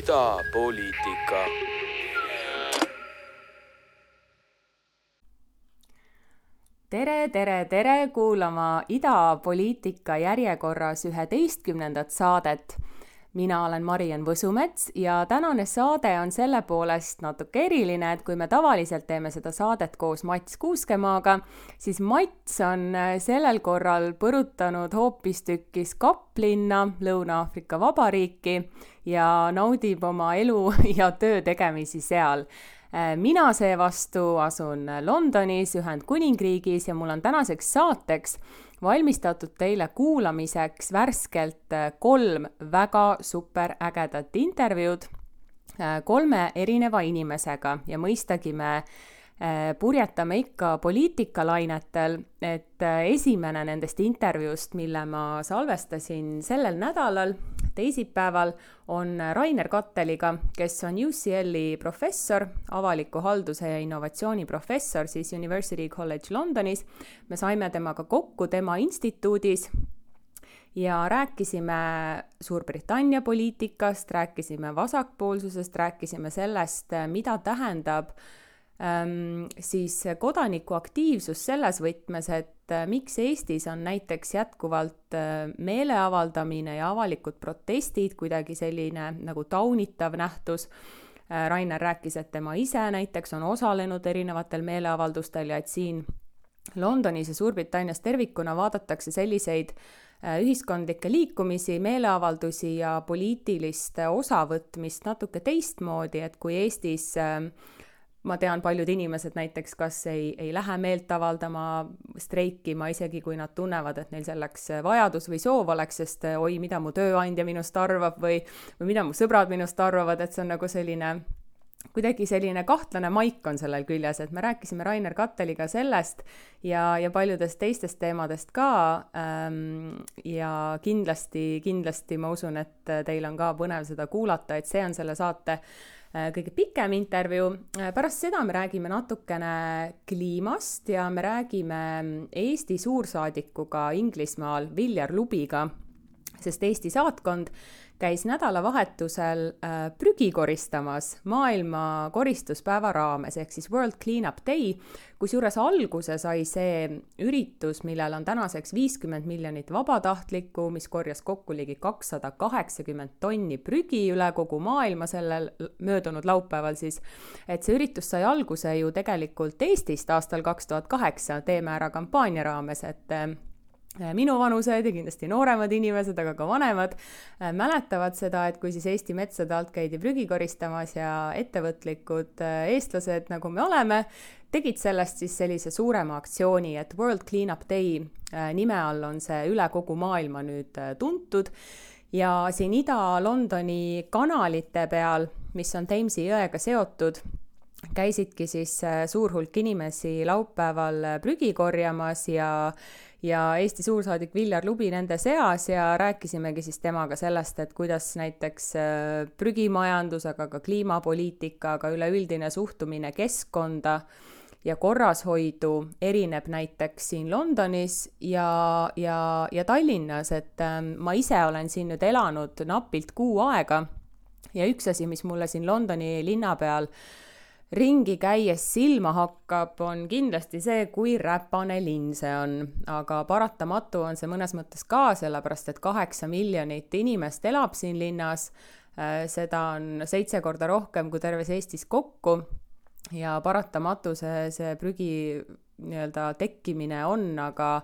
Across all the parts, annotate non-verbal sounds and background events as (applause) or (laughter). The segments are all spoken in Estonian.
idapoliitika. tere, tere, tere kuulama idapoliitika järjekorras üheteistkümnendat saadet mina olen Mariann Võsumets ja tänane saade on selle poolest natuke eriline, et kui me tavaliselt teeme seda saadet koos Mats Kuuskemaaga, siis Mats on äh, sellel korral põrutanud hoopistükkis Kaplinna, Lõuna-Aafrika Vabariiki ja naudib oma elu (laughs) ja töö tegemisi seal. Äh, mina seevastu asun Londonis, Ühendkuningriigis ja mul on tänaseks saateks valmistatud teile kuulamiseks värskelt äh, kolm väga superägedat intervjuud äh, kolme erineva inimesega ja mõistagi me purjetame ikka poliitikalainetel, et esimene nendest intervjuust, mille ma salvestasin sellel nädalal, teisipäeval on Rainer Katteliga, kes on UCL-i professor, avaliku halduse ja innovatsiooni professor siis University College Londonis. me saime temaga kokku tema instituudis ja rääkisime Suurbritannia poliitikast, rääkisime vasakpoolsusest, rääkisime sellest, mida tähendab äh, siis kodanikuaktiivsus selles võtmes, et äh, miks Eestis on näiteks jätkuvalt äh, meeleavaldamine ja avalikud protestid kuidagi selline nagu taunitav nähtus. Äh, Rainer rääkis, et tema ise näiteks on osalenud erinevatel meeleavaldustel ja et siin Londonis ja Suurbritannias tervikuna vaadatakse selliseid ühiskondlikke liikumisi, meeleavaldusi ja poliitilist osavõtmist natuke teistmoodi, et kui Eestis äh, ma tean, paljud inimesed näiteks kas ei, ei lähe meelt avaldama, streikima, isegi kui nad tunnevad, et neil selleks vajadus või soov oleks, sest oi, mida mu tööandja minust arvab või, või mida mu sõbrad minust arvavad, et see on nagu selline kuidagi selline kahtlane maik on sellel küljes, et me rääkisime Rainer Katteliga sellest ja, ja paljudest teistest teemadest ka ähm,. ja kindlasti, kindlasti ma usun, et teil on ka põnev seda kuulata, et see on selle saate äh, Äh, kõige pikem intervjuu. Äh, pärast seda me räägime natukene kliimast ja me räägime Eesti suursaadikuga Inglismaal Viljar Lubiga, sest Eesti saatkond käis nädalavahetusel äh, prügi koristamas maailma koristuspäeva raames ehk siis World Cleanup Day, kusjuures alguse sai see üritus, millel on tänaseks viiskümmend miljonit vabatahtlikku, mis korjas kokku ligi kakssada kaheksakümmend tonni prügi üle kogu maailma sellel möödunud laupäeval siis. et see üritus sai alguse ju tegelikult Eestist aastal kaks tuhat kaheksa Teeme ära kampaania raames, et Äh, minuvanused ja kindlasti nooremad inimesed, aga ka vanemad äh, mäletavad seda, et kui siis Eesti metsade alt käidi prügi koristamas ja ettevõtlikud äh, eestlased, nagu me oleme, tegid sellest siis sellise suurema aktsiooni, et World Cleanup Day nime all on see üle kogu maailma nüüd tuntud. Ja siin Ida-Londoni kanalite peal, mis on Thamesi jõega seotud, käisidki siis suur hulk inimesi laupäeval prügi korjamas ja ja Eesti suursaadik Viljar Lubi nende seas ja rääkisimegi siis temaga sellest, et kuidas näiteks äh, prügimajandus, aga ka kliimapoliitika, aga üleüldine suhtumine keskkonda ja korrashoidu erineb näiteks siin Londonis ja, ja, ja Tallinnas, et ähm, ma ise olen siin nüüd elanud napilt kuu aega ja üks asi, mis mulle siin Londoni linna peal äh, ringi käies silma hakkab, on kindlasti see, kui räpane linn see on, aga paratamatu on see mõnes mõttes ka, sellepärast et kaheksa miljonit inimest elab siin linnas, äh, seda on seitse korda rohkem kui terves Eestis kokku. Ja paratamatu see, see prügi nii-öelda tekkimine on, aga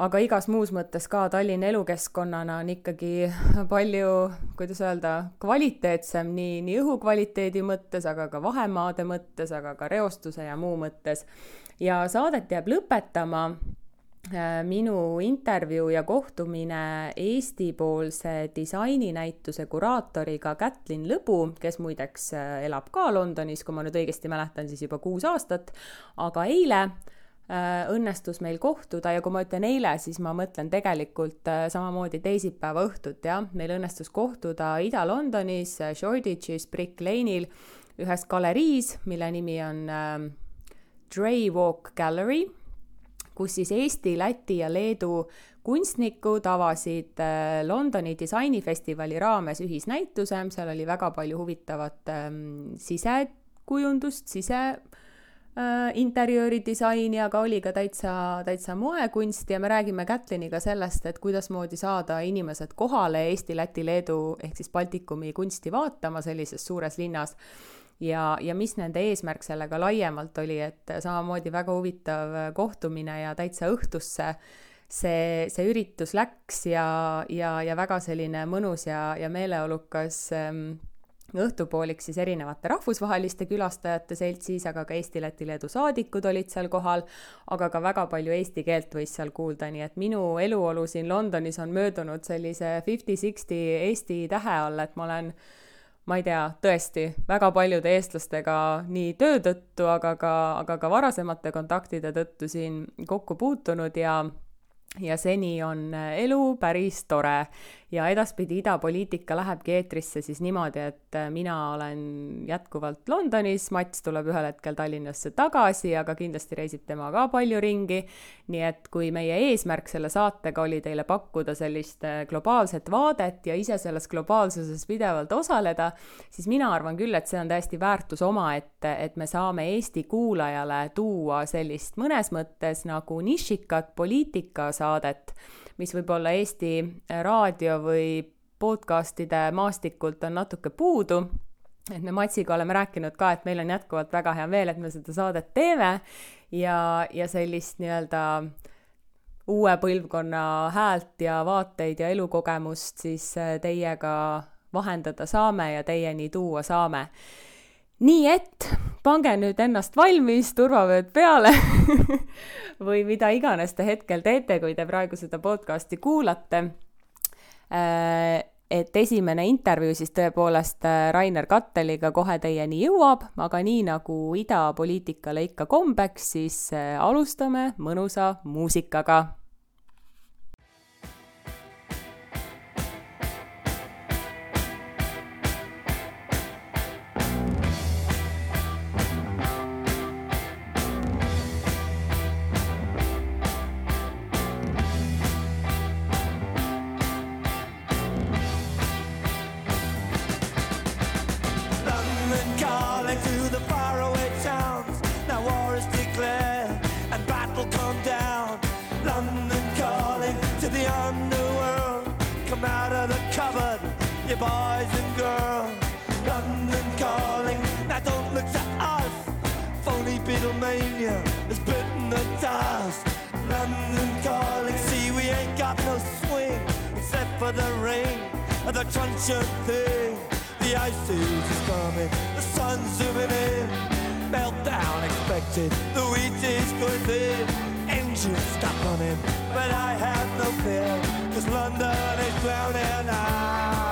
aga igas muus mõttes ka Tallinna elukeskkonnana on ikkagi palju, kuidas öelda, kvaliteetsem nii, nii õhukvaliteedi mõttes, aga ka vahemaade mõttes, aga ka reostuse ja muu mõttes. ja saadet jääb lõpetama äh, minu intervjuu ja kohtumine Eesti-poolse disaininäituse kuraatoriga Kätlin Lõbu, kes muideks äh, elab ka Londonis, kui ma nüüd õigesti mäletan, siis juba kuus aastat, aga eile õnnestus meil kohtuda ja kui ma ütlen eile, siis ma mõtlen tegelikult äh, samamoodi teisipäeva õhtut, jah, meil õnnestus kohtuda Ida-Londonis äh, Shoreditch'is Brick Lane'il ühes galeriis, mille nimi on äh, Dre Walk Gallery, kus siis Eesti, Läti ja Leedu kunstnikud avasid äh, Londoni disainifestivali raames ühisnäituse, seal oli väga palju huvitavat ähm, sisekujundust, sise äh, interjööridisaini, aga oli ka täitsa, täitsa moekunsti ja me räägime Kätliniga sellest, et kuidasmoodi saada inimesed kohale Eesti, Läti, Leedu ehk siis Baltikumi kunsti vaatama sellises suures linnas. Ja, ja mis nende eesmärk sellega laiemalt oli, et samamoodi väga huvitav kohtumine ja täitsa õhtusse see, see üritus läks ja, ja, ja väga selline mõnus ja, ja meeleolukas ähm, õhtupoolik siis erinevate rahvusvaheliste külastajate seltsis, aga ka Eesti, Läti, Leedu saadikud olid seal kohal, aga ka väga palju eesti keelt võis seal kuulda, nii et minu eluolu siin Londonis on möödunud sellise fifty-sixty Eesti tähe all, et ma olen ma ei tea, tõesti väga paljude eestlastega nii töö tõttu, aga ka, aga ka varasemate kontaktide tõttu siin kokku puutunud ja ja seni on elu päris tore ja edaspidi idapoliitika lähebki eetrisse siis niimoodi, et äh, mina olen jätkuvalt Londonis, Mats tuleb ühel hetkel Tallinnasse tagasi, aga kindlasti reisib tema ka palju ringi. nii et kui meie eesmärk selle saatega oli teile pakkuda sellist äh, globaalset vaadet ja ise selles globaalsuses pidevalt osaleda, siis mina arvan küll, et see on täiesti väärtus omaette, et me saame Eesti kuulajale tuua sellist mõnes mõttes nagu nišikat poliitikasaadet mis võib-olla Eesti raadio või podcastide maastikult on natuke puudu. et me Matsiga oleme rääkinud ka, et meil on jätkuvalt väga hea meel, et me seda saadet teeme ja, ja sellist nii-öelda uue põlvkonna häält ja vaateid ja elukogemust siis teiega vahendada saame ja teieni tuua saame. Nii et pange nüüd ennast valmis, turvavööd peale (laughs) või mida iganes te hetkel teete, kui te praegu seda podcasti kuulate. Äh, et esimene intervjuu siis tõepoolest äh, Rainer Katteliga kohe teieni jõuab, aga nii nagu idapoliitikale ikka kombeks, siis äh, alustame mõnusa muusikaga you boys and girls. London calling, now don't look to us. Phony Beatlemania has bitten the dust. London calling, see we ain't got no swing except for the rain and the crunch of thing. The ice is coming, the sun's zooming in. Meltdown expected, the wheat is going thin. Engines stop running, but I have no fear, cause London is drowning out.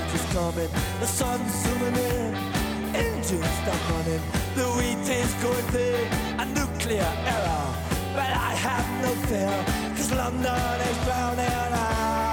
coming, the sun's zooming in, engines stop running, the wheat is going thin, a nuclear error. But I have no fear, cause London is drowning.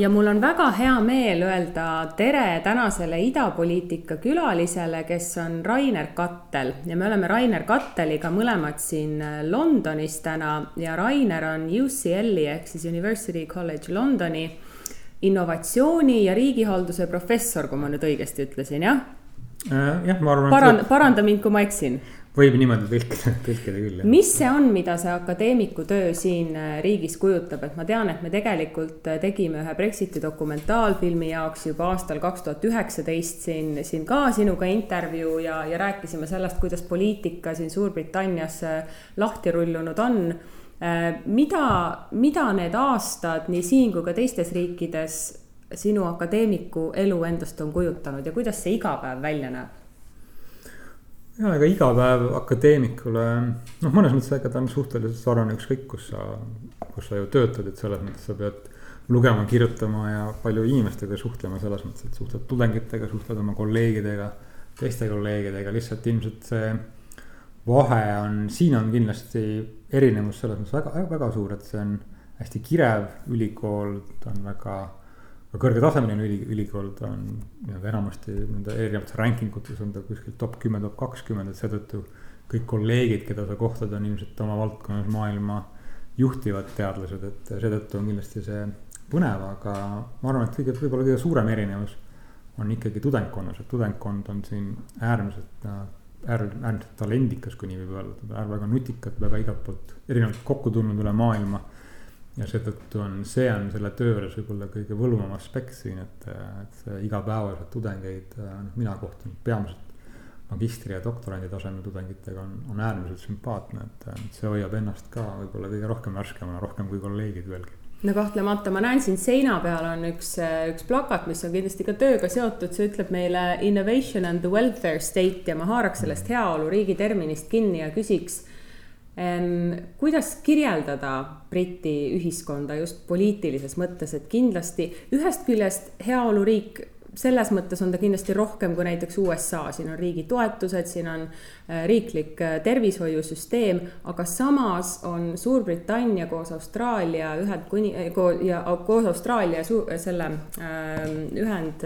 Ja mul on väga hea meel öelda tere tänasele idapoliitika külalisele, kes on Rainer Kattel ja me oleme Rainer Katteliga mõlemad siin Londonis täna ja Rainer on UCL-i ehk siis University College Londoni innovatsiooni ja riigihalduse professor, kui ma nüüd õigesti ütlesin, jah? Äh, jah, ma arvan. paranda, paranda mind, kui ma eksin võib niimoodi tõlkida, (laughs) tõlkida küll. mis see on, mida see akadeemiku töö siin äh, riigis kujutab, et ma tean, et me tegelikult äh, tegime ühe Brexiti dokumentaalfilmi jaoks juba aastal kaks tuhat üheksateist siin, siin ka sinuga intervjuu ja, ja rääkisime sellest, kuidas poliitika siin Suurbritannias äh, lahti rullunud on. mida, mida need aastad nii siin kui ka teistes riikides sinu akadeemiku elu endast on kujutanud ja kuidas see igapäev välja näeb? Ja ega iga päev akadeemikule, noh, mõnes mõttes ega ta on suhteliselt sarnane ükskõik, kus sa, kus sa ju töötad, et selles mõttes sa pead lugema, kirjutama ja palju inimestega suhtlema, selles mõttes, et suhtled tudengitega, suhtled oma kolleegidega, teiste kolleegidega, lihtsalt ilmselt see vahe on, siin on kindlasti erinevus selles mõttes väga, väga suur, et see on hästi kirev ülikool, ta on väga kõrgetasemeline üli, ülikool, ta on nii-öelda enamasti nende erinevates ranking utes on ta kuskil top kümme, top kakskümmend, et seetõttu kõik kolleegid, keda sa kohtad, on ilmselt oma valdkonnas maailma juhtivad teadlased, et seetõttu on kindlasti see põnev, aga ma arvan, et kõige, võib-olla kõige suurem erinevus on ikkagi tudengkonnas, et tudengkond on siin äärmiselt äär-, äärmiselt talendikas, kui nii võib öelda, väga nutikad, väga igalt poolt erinevalt kokku tulnud üle maailma ja seetõttu on, see on selle töö juures võib-olla kõige võluvam aspekt siin, et, et igapäevaselt tudengeid, noh, mina kohtun peamiselt magistri ja doktorandi tasemel tudengitega on, on äärmiselt sümpaatne, et see hoiab ennast ka võib-olla kõige rohkem värskemana, rohkem kui kolleegid veelgi. No kahtlemata, ma näen siin seina peal on üks, üks plakat, mis on kindlasti ka tööga seotud, see ütleb meile innovation and the welfare state ja ma haaraks sellest heaoluriigi terminist kinni ja küsiks kuidas kirjeldada Briti ühiskonda just poliitilises mõttes, et kindlasti ühest küljest heaoluriik selles mõttes on ta kindlasti rohkem kui näiteks USA, siin on riigi toetused, siin on äh, riiklik äh, tervishoiusüsteem, aga samas on Suurbritannia koos Austraalia, Ühendkuni- ja koos Austraalia selle ühend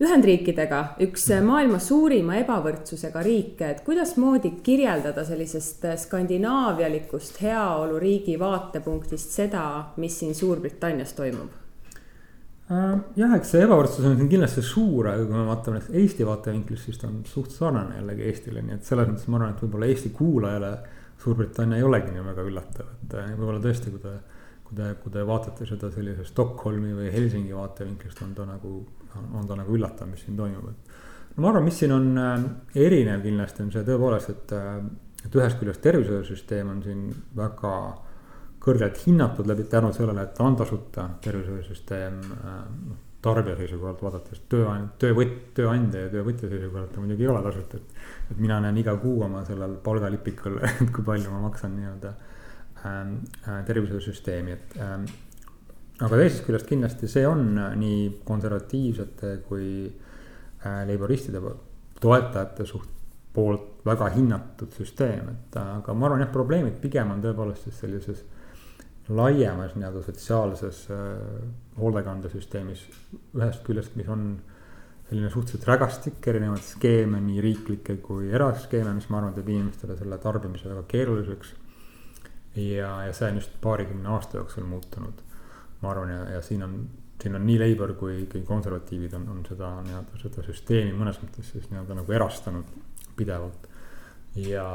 Ühendriikidega üks maailma suurima ebavõrdsusega riike, et kuidasmoodi kirjeldada sellisest skandinaavialikust heaoluriigi vaatepunktist seda, mis siin Suurbritannias toimub? Äh, jah, eks see ebavõrdsus on siin kindlasti suur, aga kui me vaatame näiteks Eesti vaatevinklist, siis ta on suht sarnane jällegi Eestile, nii et selles mõttes ma arvan, et võib-olla Eesti kuulajale Suurbritannia ei olegi nii väga üllatav, et äh, võib-olla tõesti, kui te, kui te, kui te vaatate seda sellise Stockholmi või Helsingi vaatevinklist, on ta nagu on ta nagu üllatav, mis siin toimub, et. no ma arvan, mis siin on äh, erinev kindlasti on see tõepoolest, et, äh, et ühest küljest tervishoiusüsteem on siin väga kõrgelt hinnatud läbi tänu sellele, et ta on tasuta tervishoiusüsteem äh, noh tarbija seisukohalt vaadates tööandja, töövõt-, tööandja ja töövõtja seisukohalt ta muidugi ei ole tasuta, et. et mina näen iga kuu oma sellel palgalipikul, (laughs) et kui palju ma maksan nii-öelda äh, tervishoiusüsteemi, et ähm, aga teisest küljest kindlasti see on äh, nii konservatiivsete kui äh, laboristide toetajate suht poolt väga hinnatud süsteem, et äh, aga ma arvan jah, probleemid pigem on tõepoolest siis sellises laiemas nii-öelda sotsiaalses hoolekandesüsteemis. ühest küljest, mis on selline suhteliselt rägastik erinevaid skeeme, nii riiklikke kui eraskeeme, mis ma arvan, teeb inimestele selle tarbimise väga keeruliseks. Ja, ja see on just paarikümne aasta jooksul muutunud ma arvan, ja, ja siin on, siin on nii Labour kui, kui konservatiivid on, on seda nii-öelda seda süsteemi mõnes mõttes siis nii-öelda nagu erastanud pidevalt. ja,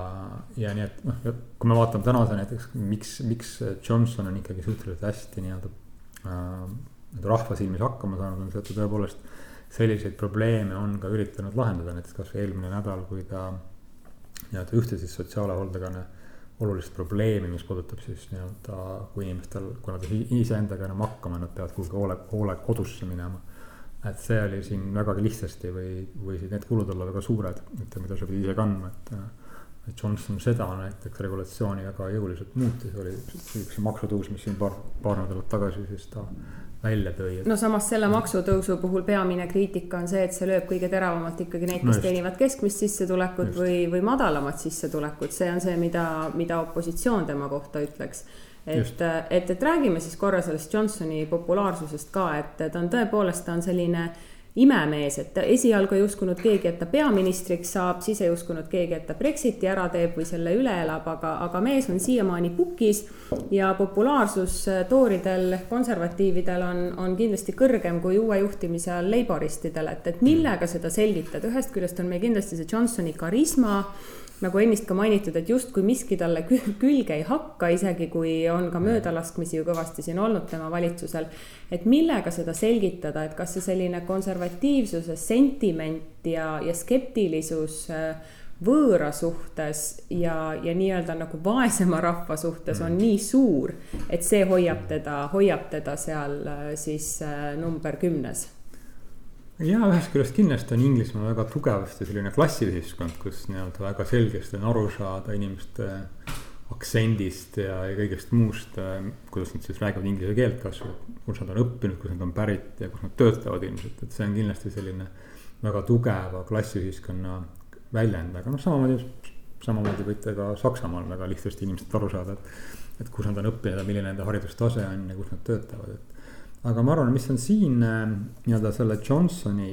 ja nii, et noh, kui me vaatame tänase näiteks, miks, miks Johnson on ikkagi suhteliselt hästi nii-öelda äh, rahva silmis hakkama saanud, on see, et ta tõepoolest selliseid probleeme on ka üritanud lahendada, näiteks kasvõi eelmine nädal, kui ta nii-öelda ühte siis sotsiaalhoolekanne olulist probleemi, mis puudutab siis nii-öelda, kui inimestel, kui nad iseendaga enam hakkama, nad peavad kuhugi hoole, hoolekodusse minema. et see oli siin vägagi lihtsasti või, või siis need kulud olla väga suured, et mida sa pidid ise kandma, et. et Johnson seda näiteks regulatsiooni väga jõuliselt muutis, oli üks maksutõus, mis siin paar, paar nädalat tagasi siis ta välja tõi. no samas selle maksutõusu puhul peamine kriitika on see, et see lööb kõige teravamalt ikkagi neid, kes no teenivad keskmist sissetulekut just. või, või madalamat sissetulekut, see on see, mida, mida opositsioon tema kohta ütleks et, et, et räägime siis korra sellest Johnsoni populaarsusest ka, et ta on tõepoolest, ta on selline imemees, et esialgu ei uskunud keegi, et ta peaministriks saab, siis ei uskunud keegi, et ta Brexiti ära teeb või selle üle elab, aga, aga mees on siiamaani pukis ja populaarsus tooridel, konservatiividel on, on kindlasti kõrgem kui uue juhtimise all leiboristidel, et, et millega seda selgitada, ühest küljest on meil kindlasti see Johnsoni karisma nagu ennist ka mainitud, et justkui miski talle külge ei hakka, isegi kui on ka möödalaskmisi ju kõvasti siin olnud tema valitsusel. et millega seda selgitada, et kas see selline konservatiivsuse sentiment ja, ja skeptilisus äh, võõra suhtes ja, ja nii-öelda nagu vaesema rahva suhtes on mm. nii suur, et see hoiab teda, hoiab teda seal äh, siis äh, number kümnes ja ühest küljest kindlasti on Inglismaal väga tugevasti selline klassiühiskond, kus nii-öelda väga selgesti on aru saada inimeste aktsendist ja, ja kõigest muust, kuidas nad siis räägivad inglise keelt kasvõi, kus nad on õppinud, kus nad on pärit ja kus nad töötavad ilmselt, et see on kindlasti selline väga tugeva klassiühiskonna väljend, aga noh, samamoodi, samamoodi võite ka Saksamaal väga lihtsasti inimesed aru saada, et, et kus nad on õppinud ja milline nende haridustase on ja kus nad töötavad, et aga ma arvan, mis on siin äh, nii-öelda selle Johnsoni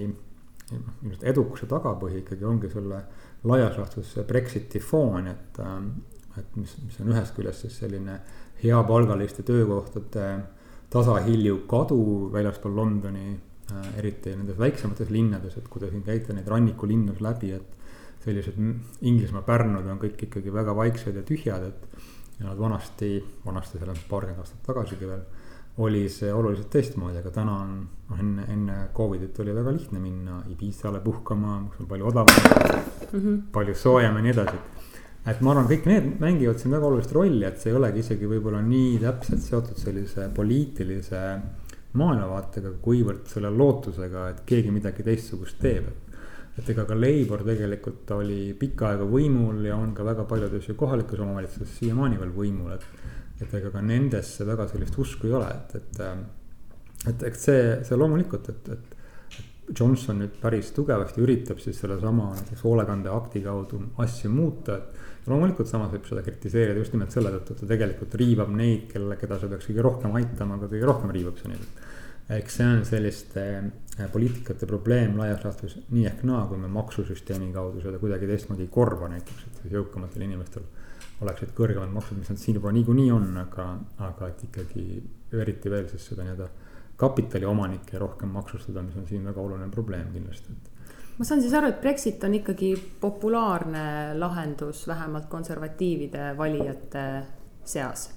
ilmselt edukuse tagapõhi ikkagi ongi selle laias laastus see Brexiti foon, et, äh, et mis, mis on ühest küljest siis selline heapalgaliste töökohtade tasahilju kadu väljaspool Londoni, äh, eriti nendes väiksemates linnades, et kui te siin käite neid rannikulinnus läbi, et sellised Inglismaa pärnud on kõik ikkagi väga vaiksed ja tühjad, et ja nad vanasti, vanasti selles paarkümmend aastat tagasigi veel oli see oluliselt teistmoodi, aga täna on, noh enne, enne Covidit oli väga lihtne minna Ibizale puhkama, kus on palju odavam mm, -hmm. palju soojem ja nii edasi. et ma arvan, kõik need mängivad siin väga olulist rolli, et see ei olegi isegi võib-olla nii täpselt seotud sellise poliitilise maailmavaatega, kuivõrd selle lootusega, et keegi midagi teistsugust teeb, et et ega ka Labour tegelikult oli pikka aega võimul ja on ka väga paljudes ju kohalikes omavalitsustes siiamaani veel võimul, et et ega ka nendesse väga sellist usku ei ole, et, et. Ähm, et eks see, see loomulikult, et, et, et Johnson nüüd päris tugevasti üritab siis sellesama näiteks hoolekandeakti kaudu asju muuta, et. loomulikult samas võib seda kritiseerida just nimelt selle tõttu, et ta tegelikult riivab neid, kelle, keda see peaks kõige rohkem aitama, aga kõige rohkem riivab see neid. eks see on selliste äh, poliitikate probleem laias laastus nii ehk naa, kui me maksusüsteemi kaudu seda kuidagi teistmoodi ei korva näiteks, et jõukamatel inimestel oleksid kõrgemad maksud, mis nad siin juba niikuinii on, aga, aga et ikkagi eriti veel siis seda nii-öelda kapitaliomanikke rohkem maksustada, mis on siin väga oluline probleem kindlasti, et ma saan siis aru, et Brexit on ikkagi populaarne lahendus vähemalt konservatiivide valijate seas?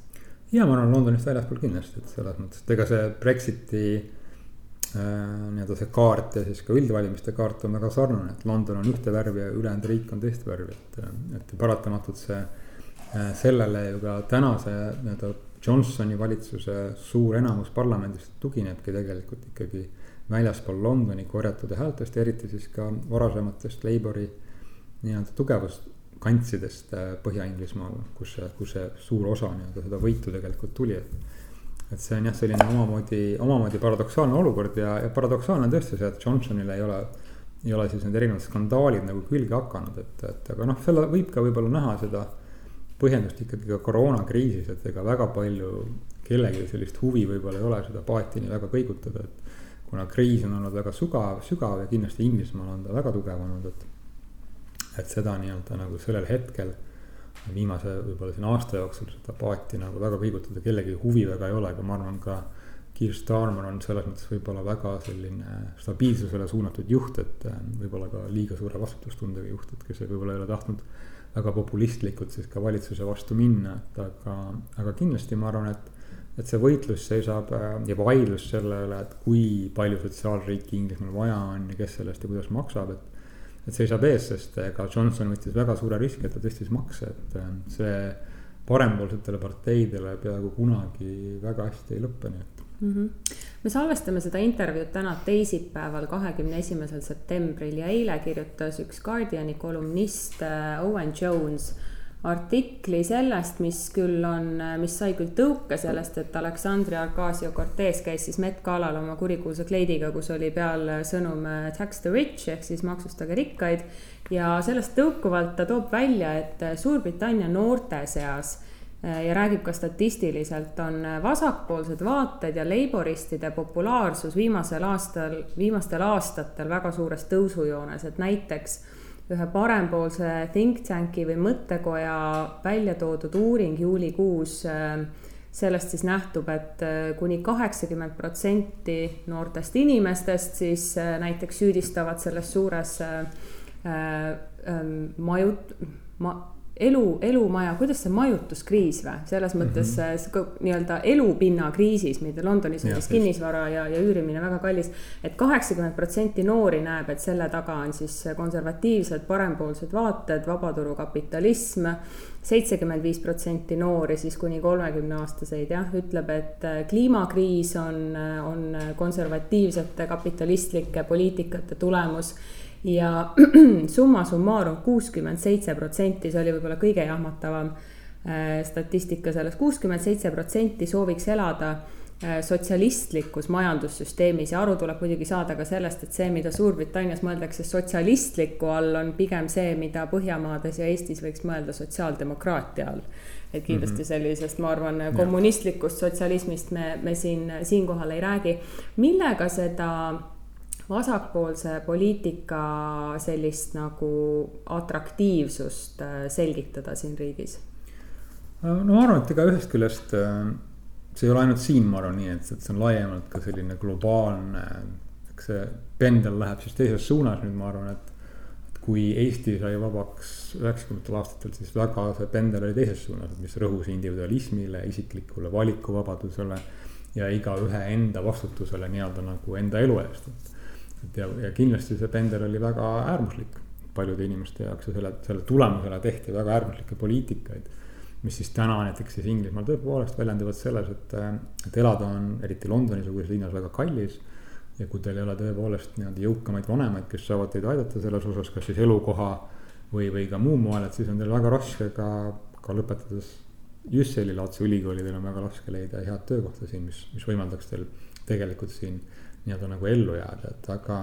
ja ma arvan Londonist väljaspool kindlasti, et selles mõttes, et ega see Brexiti äh, nii-öelda see kaart ja siis ka üldvalimiste kaart on väga sarnane, et London on ühte värvi ja ülejäänud riik on teist värvi, et, et paratamatult see sellele ju ka tänase nii-öelda Johnsoni valitsuse suur enamus parlamendist tuginebki tegelikult ikkagi väljaspool Londoni korjatud häältest, eriti siis ka varasematest Labori nii-öelda tugevuskantsidest äh, Põhja-Inglismaal, kus see, kus see suur osa nii-öelda seda võitu tegelikult tuli, et. et see on jah, selline omamoodi, omamoodi paradoksaalne olukord ja, ja paradoksaalne on tõesti see, et Johnsonil ei ole ei ole siis need erinevad skandaalid nagu külge hakanud, et, et aga noh, selle võib ka võib-olla näha seda põhjendust ikkagi ka koroonakriisis, et ega väga palju kellelgi sellist huvi võib-olla ei ole seda paati nii väga kõigutada, et. kuna kriis on olnud väga sügav, sügav ja kindlasti Inglismaal on ta väga tugev olnud, et. et seda nii-öelda nagu sellel hetkel viimase võib-olla siin aasta jooksul seda paati nagu väga kõigutada kellegi huvi väga ei ole, aga ma arvan ka. Keir Starmer on selles mõttes võib-olla väga selline stabiilsusele suunatud juht, et võib-olla ka liiga suure vastutustundega juht, et kes võib-olla ei ole tahtnud väga populistlikult siis ka valitsuse vastu minna, et aga, aga kindlasti ma arvan, et. et see võitlus seisab äh, ja vaidlus selle üle, et kui palju sotsiaalriiki Inglismaal vaja on ja kes sellest ja kuidas maksab, et. et seisab ees, sest ega Johnson võttis väga suure riski, et ta tõstis makse, et äh, see parempoolsetele parteidele peaaegu kunagi väga hästi ei lõppe, nii et mm. -hmm. Me salvestame seda intervjuud täna teisipäeval, kahekümne esimesel septembril ja eile kirjutas üks Guardiani kolumnist äh, Owen Jones artikli sellest, mis küll on, mis sai küll tõuke sellest, et Aleksandria Ocasio-Cortez käis siis Met Galal oma kurikuulsa kleidiga, kus oli peal sõnum äh, tax the rich ehk siis maksustage rikkaid. ja sellest tõukuvalt ta toob välja, et Suurbritannia noorte seas äh, ja räägib ka statistiliselt, on vasakpoolsed vaated ja leiboristide populaarsus viimasel aastal, viimastel aastatel väga suures tõusujoones, et näiteks ühe parempoolse think tank'i või mõttekoja välja toodud uuring juulikuus, äh, sellest siis nähtub et, äh, kuni kaheksakümmend protsenti noortest inimestest siis äh, näiteks süüdistavad selles suures äh, äh, majut-, ma-, elu, elumaja, kuidas see majutuskriis või, selles mõttes mm -hmm. nii-öelda elupinna kriisis, mida Londonis on siis kinnisvara ja, ja üürimine väga kallis et. et kaheksakümmend protsenti noori näeb, et selle taga on siis konservatiivsed parempoolsed vaated, vabaturukapitalism. seitsekümmend viis protsenti noori siis kuni kolmekümne aastaseid jah, ütleb, et äh, kliimakriis on, on konservatiivsete kapitalistlike poliitikate tulemus ja (clears throat) summa summarum kuuskümmend seitse protsenti, see oli võib-olla kõige jahmatavam äh, statistika selles, kuuskümmend seitse protsenti sooviks elada äh, sotsialistlikus majandussüsteemis ja aru tuleb muidugi saada ka sellest, et see, mida Suurbritannias mõeldakse sotsialistliku all, on pigem see, mida Põhjamaades ja Eestis võiks mõelda sotsiaaldemokraatia all. et kindlasti mhm. sellisest, ma arvan, kommunistlikust sotsialismist me, me siin, siinkohal ei räägi. millega seda vasakpoolse poliitika sellist nagu atraktiivsust äh, selgitada siin riigis? no ma arvan, et ega ühest küljest äh, see ei ole ainult siin, ma arvan nii, et, et see on laiemalt ka selline globaalne, eks see pendel läheb siis teises suunas nüüd, ma arvan, et kui Eesti sai vabaks üheksakümnendatel aastatel, siis väga see pendel oli teises suunas, mis rõhus individualismile, isiklikule valikuvabadusele. ja igaühe enda vastutusele nii-öelda nagu enda elu eest, et et ja, ja kindlasti see pendel oli väga äärmuslik paljude inimeste jaoks ja selle, selle tulemusena tehti väga äärmuslikke poliitikaid. mis siis täna näiteks siis Inglismaal tõepoolest väljenduvad selles, et, et elada on eriti Londoni-suguses linnas väga kallis. ja kui teil ei ole tõepoolest nii-öelda jõukamaid vanemaid, kes saavad teid aidata selles osas, kas siis elukoha või, või ka muul moel, et siis on teil väga raske ka, ka lõpetades Jüsseli laadse ülikooli, teil on väga raske leida head töökohta siin, mis, mis võimaldaks teil tegelikult siin nii-öelda nagu ellu jääda, et aga.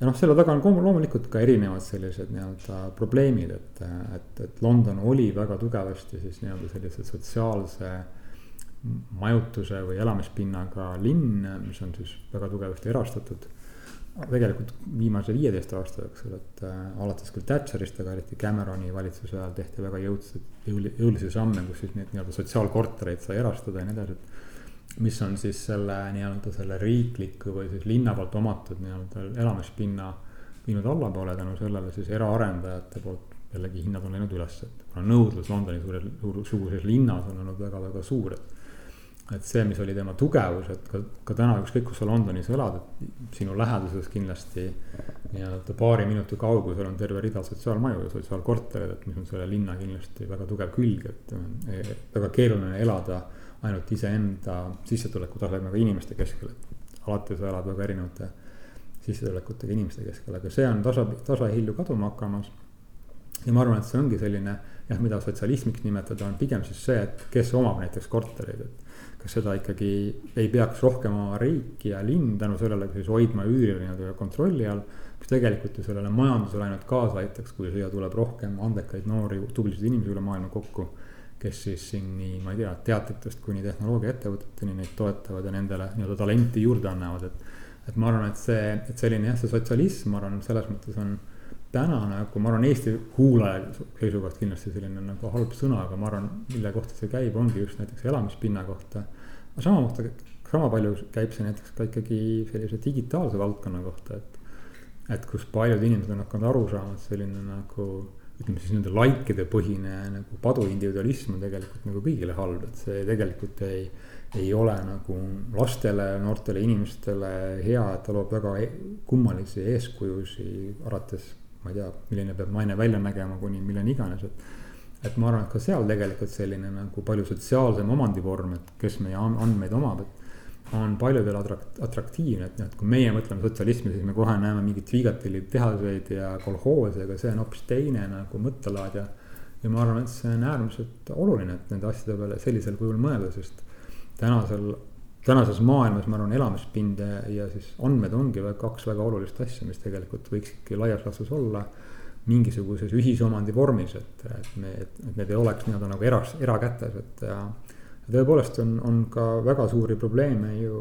ja noh, selle taga on loomulikult ka erinevad sellised nii-öelda probleemid, et, et, et London oli väga tugevasti siis nii-öelda sellise sotsiaalse majutuse või elamispinnaga linn, mis on siis väga tugevasti erastatud. tegelikult viimase viieteist aasta jooksul, et äh, alates küll Thatcherist, aga eriti Cameroni valitsuse ajal tehti väga jõudsaid, jõulisi samme, kus siis neid nii-öelda sotsiaalkortereid sai erastada ja nii edasi, et mis on siis selle nii-öelda selle riikliku või siis linna poolt omatud nii-öelda elamispinna viinud allapoole tänu sellele siis eraarendajate poolt jällegi hinnad on läinud üles, et kuna nõudlus Londoni suures, suguses linnas on olnud väga-väga suur, et. et see, mis oli tema tugevus, et ka, ka täna ükskõik, kus sa Londonis elad, et sinu läheduses kindlasti. nii-öelda paari minuti kaugusel on terve rida sotsiaalmaju ja sotsiaalkortereid, et mis on selle linna kindlasti väga tugev külg, et väga keeruline elada ainult iseenda sissetulekutasemega inimeste keskel, et alati sa elad väga erinevate sissetulekutega inimeste keskel, aga see on tasa, tasahilju kaduma hakkamas. ja ma arvan, et see ongi selline jah, mida sotsialismiks nimetada, on pigem siis see, et kes omab näiteks kortereid, et. kas seda ikkagi ei peaks rohkem omama riik ja linn tänu sellele siis hoidma üüri nii-öelda kontrolli all. mis tegelikult ju sellele majandusele ainult kaasa aitaks, kui siia tuleb rohkem andekaid noori tublisid inimesi üle maailma kokku kes siis siin nii, ma ei tea, teatritest kuni tehnoloogiaettevõteteni neid toetavad ja nendele nii-öelda talenti juurde annavad, et. et ma arvan, et see, et selline jah, see sotsialism, ma arvan, selles mõttes on täna nagu, ma arvan, Eesti kuulaja seisukohast kindlasti selline nagu halb sõna, aga ma arvan, mille kohta see käib, ongi just näiteks elamispinna kohta. aga sama kohta, sama palju käib see näiteks ka ikkagi sellise digitaalse valdkonna kohta, et. et kus paljud inimesed on hakanud aru saama, et selline nagu ütleme siis nende likeide põhine nagu paduindividualism on tegelikult nagu kõigile halb, et see tegelikult ei. ei ole nagu lastele, noortele inimestele hea, et ta loob väga e-, kummalisi eeskujusi, alates. ma ei tea, milline peab naine välja nägema, kuni milleni iganes, et. et ma arvan, et ka seal tegelikult selline nagu palju sotsiaalsem omandivorm, et kes meie andmeid omab, et on paljudele atrak-, atraktiivne, et noh, et kui meie mõtleme sotsialismi, siis me kohe näeme mingeid Viigati tehaseid ja kolhoose, aga see on hoopis teine nagu mõttelaad ja. ja ma arvan, et see on äärmiselt oluline, et nende asjade peale sellisel kujul mõelda, sest tänasel, tänases maailmas, ma arvan, elamispind ja, siis andmed ongi väga, kaks väga olulist asja, mis tegelikult võiksidki laias laastus olla mingisuguses ühisomandi vormis, et, et me, et need ei oleks nii-öelda nagu eras, erakätes, et ja tõepoolest on, on ka väga suuri probleeme ju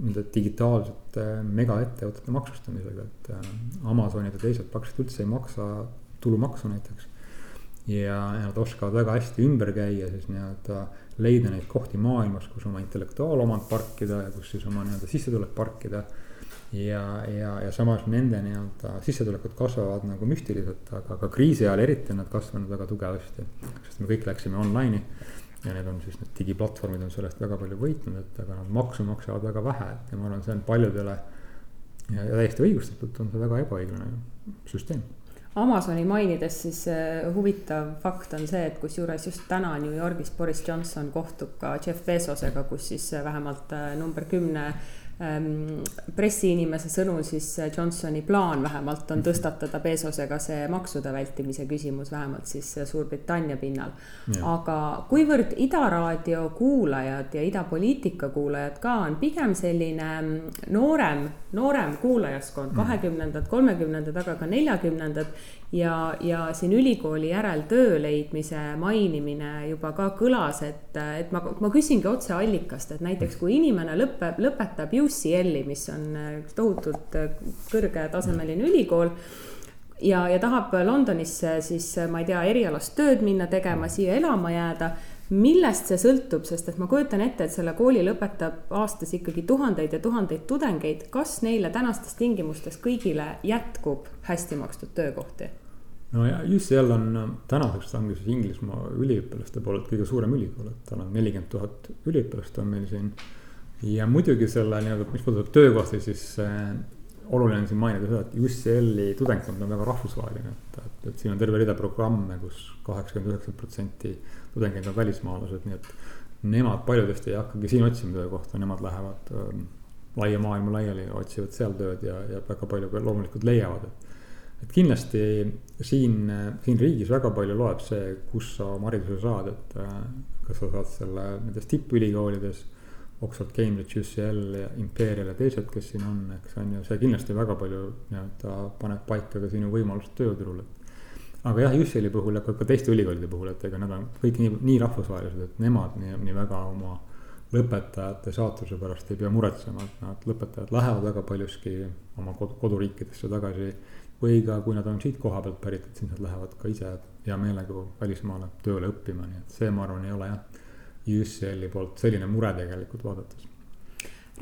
nende digitaalsete megaettevõtete maksustamisega, et äh, Amazonid ja teised praktiliselt üldse ei maksa tulumaksu näiteks. ja, ja nad oskavad väga hästi ümber käia siis nii-öelda leida neid kohti maailmas, kus oma intellektuaalomand parkida ja kus siis oma nii-öelda sissetulek parkida. ja, ja, ja samas nende nii-öelda sissetulekud kasvavad nagu müstiliselt, aga ka kriisi ajal eriti on nad kasvanud väga tugevasti, sest me kõik läksime online'i ja need on siis need digiplatvormid on sellest väga palju võitnud, et aga nad maksu maksavad väga vähe, et ja ma arvan, see on paljudele. ja, ja täiesti õigustatult on see väga ebaõiglane süsteem. Amazoni mainides siis äh, huvitav fakt on see, et kusjuures just täna New Yorgis Boris Johnson kohtub ka Jeff Bezosega, kus siis äh, vähemalt äh, number kümne Ehm, pressiinimese sõnul siis Johnsoni plaan vähemalt on tõstatada Bezosega see maksude vältimise küsimus, vähemalt siis Suurbritannia pinnal. aga kuivõrd Ida raadio kuulajad ja Ida poliitika kuulajad ka on pigem selline noorem, noorem kuulajaskond, kahekümnendad, kolmekümnendad, aga ka neljakümnendad ja, ja siin ülikooli järel töö leidmise mainimine juba ka kõlas, et, et ma, ma küsingi otse allikast, et näiteks kui inimene lõpeb, lõpetab UCL-i, mis on üks tohutult kõrgetasemeline ülikool ja, ja tahab Londonisse siis, ma ei tea, erialast tööd minna tegema, siia elama jääda millest see sõltub, sest et ma kujutan ette, et selle kooli lõpetab aastas ikkagi tuhandeid ja tuhandeid tudengeid. kas neile tänastes tingimustes kõigile jätkub hästi makstud töökohti? no ja UCL on äh, tänaseks on siis Inglismaa üliõpilaste poolelt kõige suurem ülikool, et tal on nelikümmend tuhat üliõpilast on meil siin. Ja muidugi selle nii-öelda, mis puudutab töökohti, siis äh, oluline on siin mainida seda, et UCL-i tudengkond on väga rahvusvaheline, et, et, et siin on terve rida programme kus, kus kaheksakümmend üheksa protsenti tudengeid on välismaalased, nii et nemad paljudest ei hakkagi siin otsima töökohta, nemad lähevad ähm, laia maailma laiali, otsivad seal tööd ja, ja väga palju loomulikult leiavad, et et kindlasti siin, siin riigis väga palju loeb see, kus sa oma hariduse saad, et äh, kas sa saad selle nendes tippülikoolides. Oxford, Cambridge, UCL ja Imperial ja teised, kes siin on, eks on ju, see kindlasti väga palju nii-öelda paneb paika ka sinu võimalused tööturul, et. aga jah, UCL-i puhul ja ka, ka teiste ülikoolide puhul, et ega nad on kõik nii, nii rahvusvahelised, et nemad nii, nii väga oma lõpetajate saatuse pärast ei pea muretsema, et nad lõpetajad lähevad väga paljuski oma kod, koduriikidesse tagasi või ka kui nad on siit koha pealt pärit, et siis nad lähevad ka ise hea meelega välismaale tööle õppima, nii et see, ma arvan, ei ole jah. UCL-i poolt selline mure tegelikult vaadates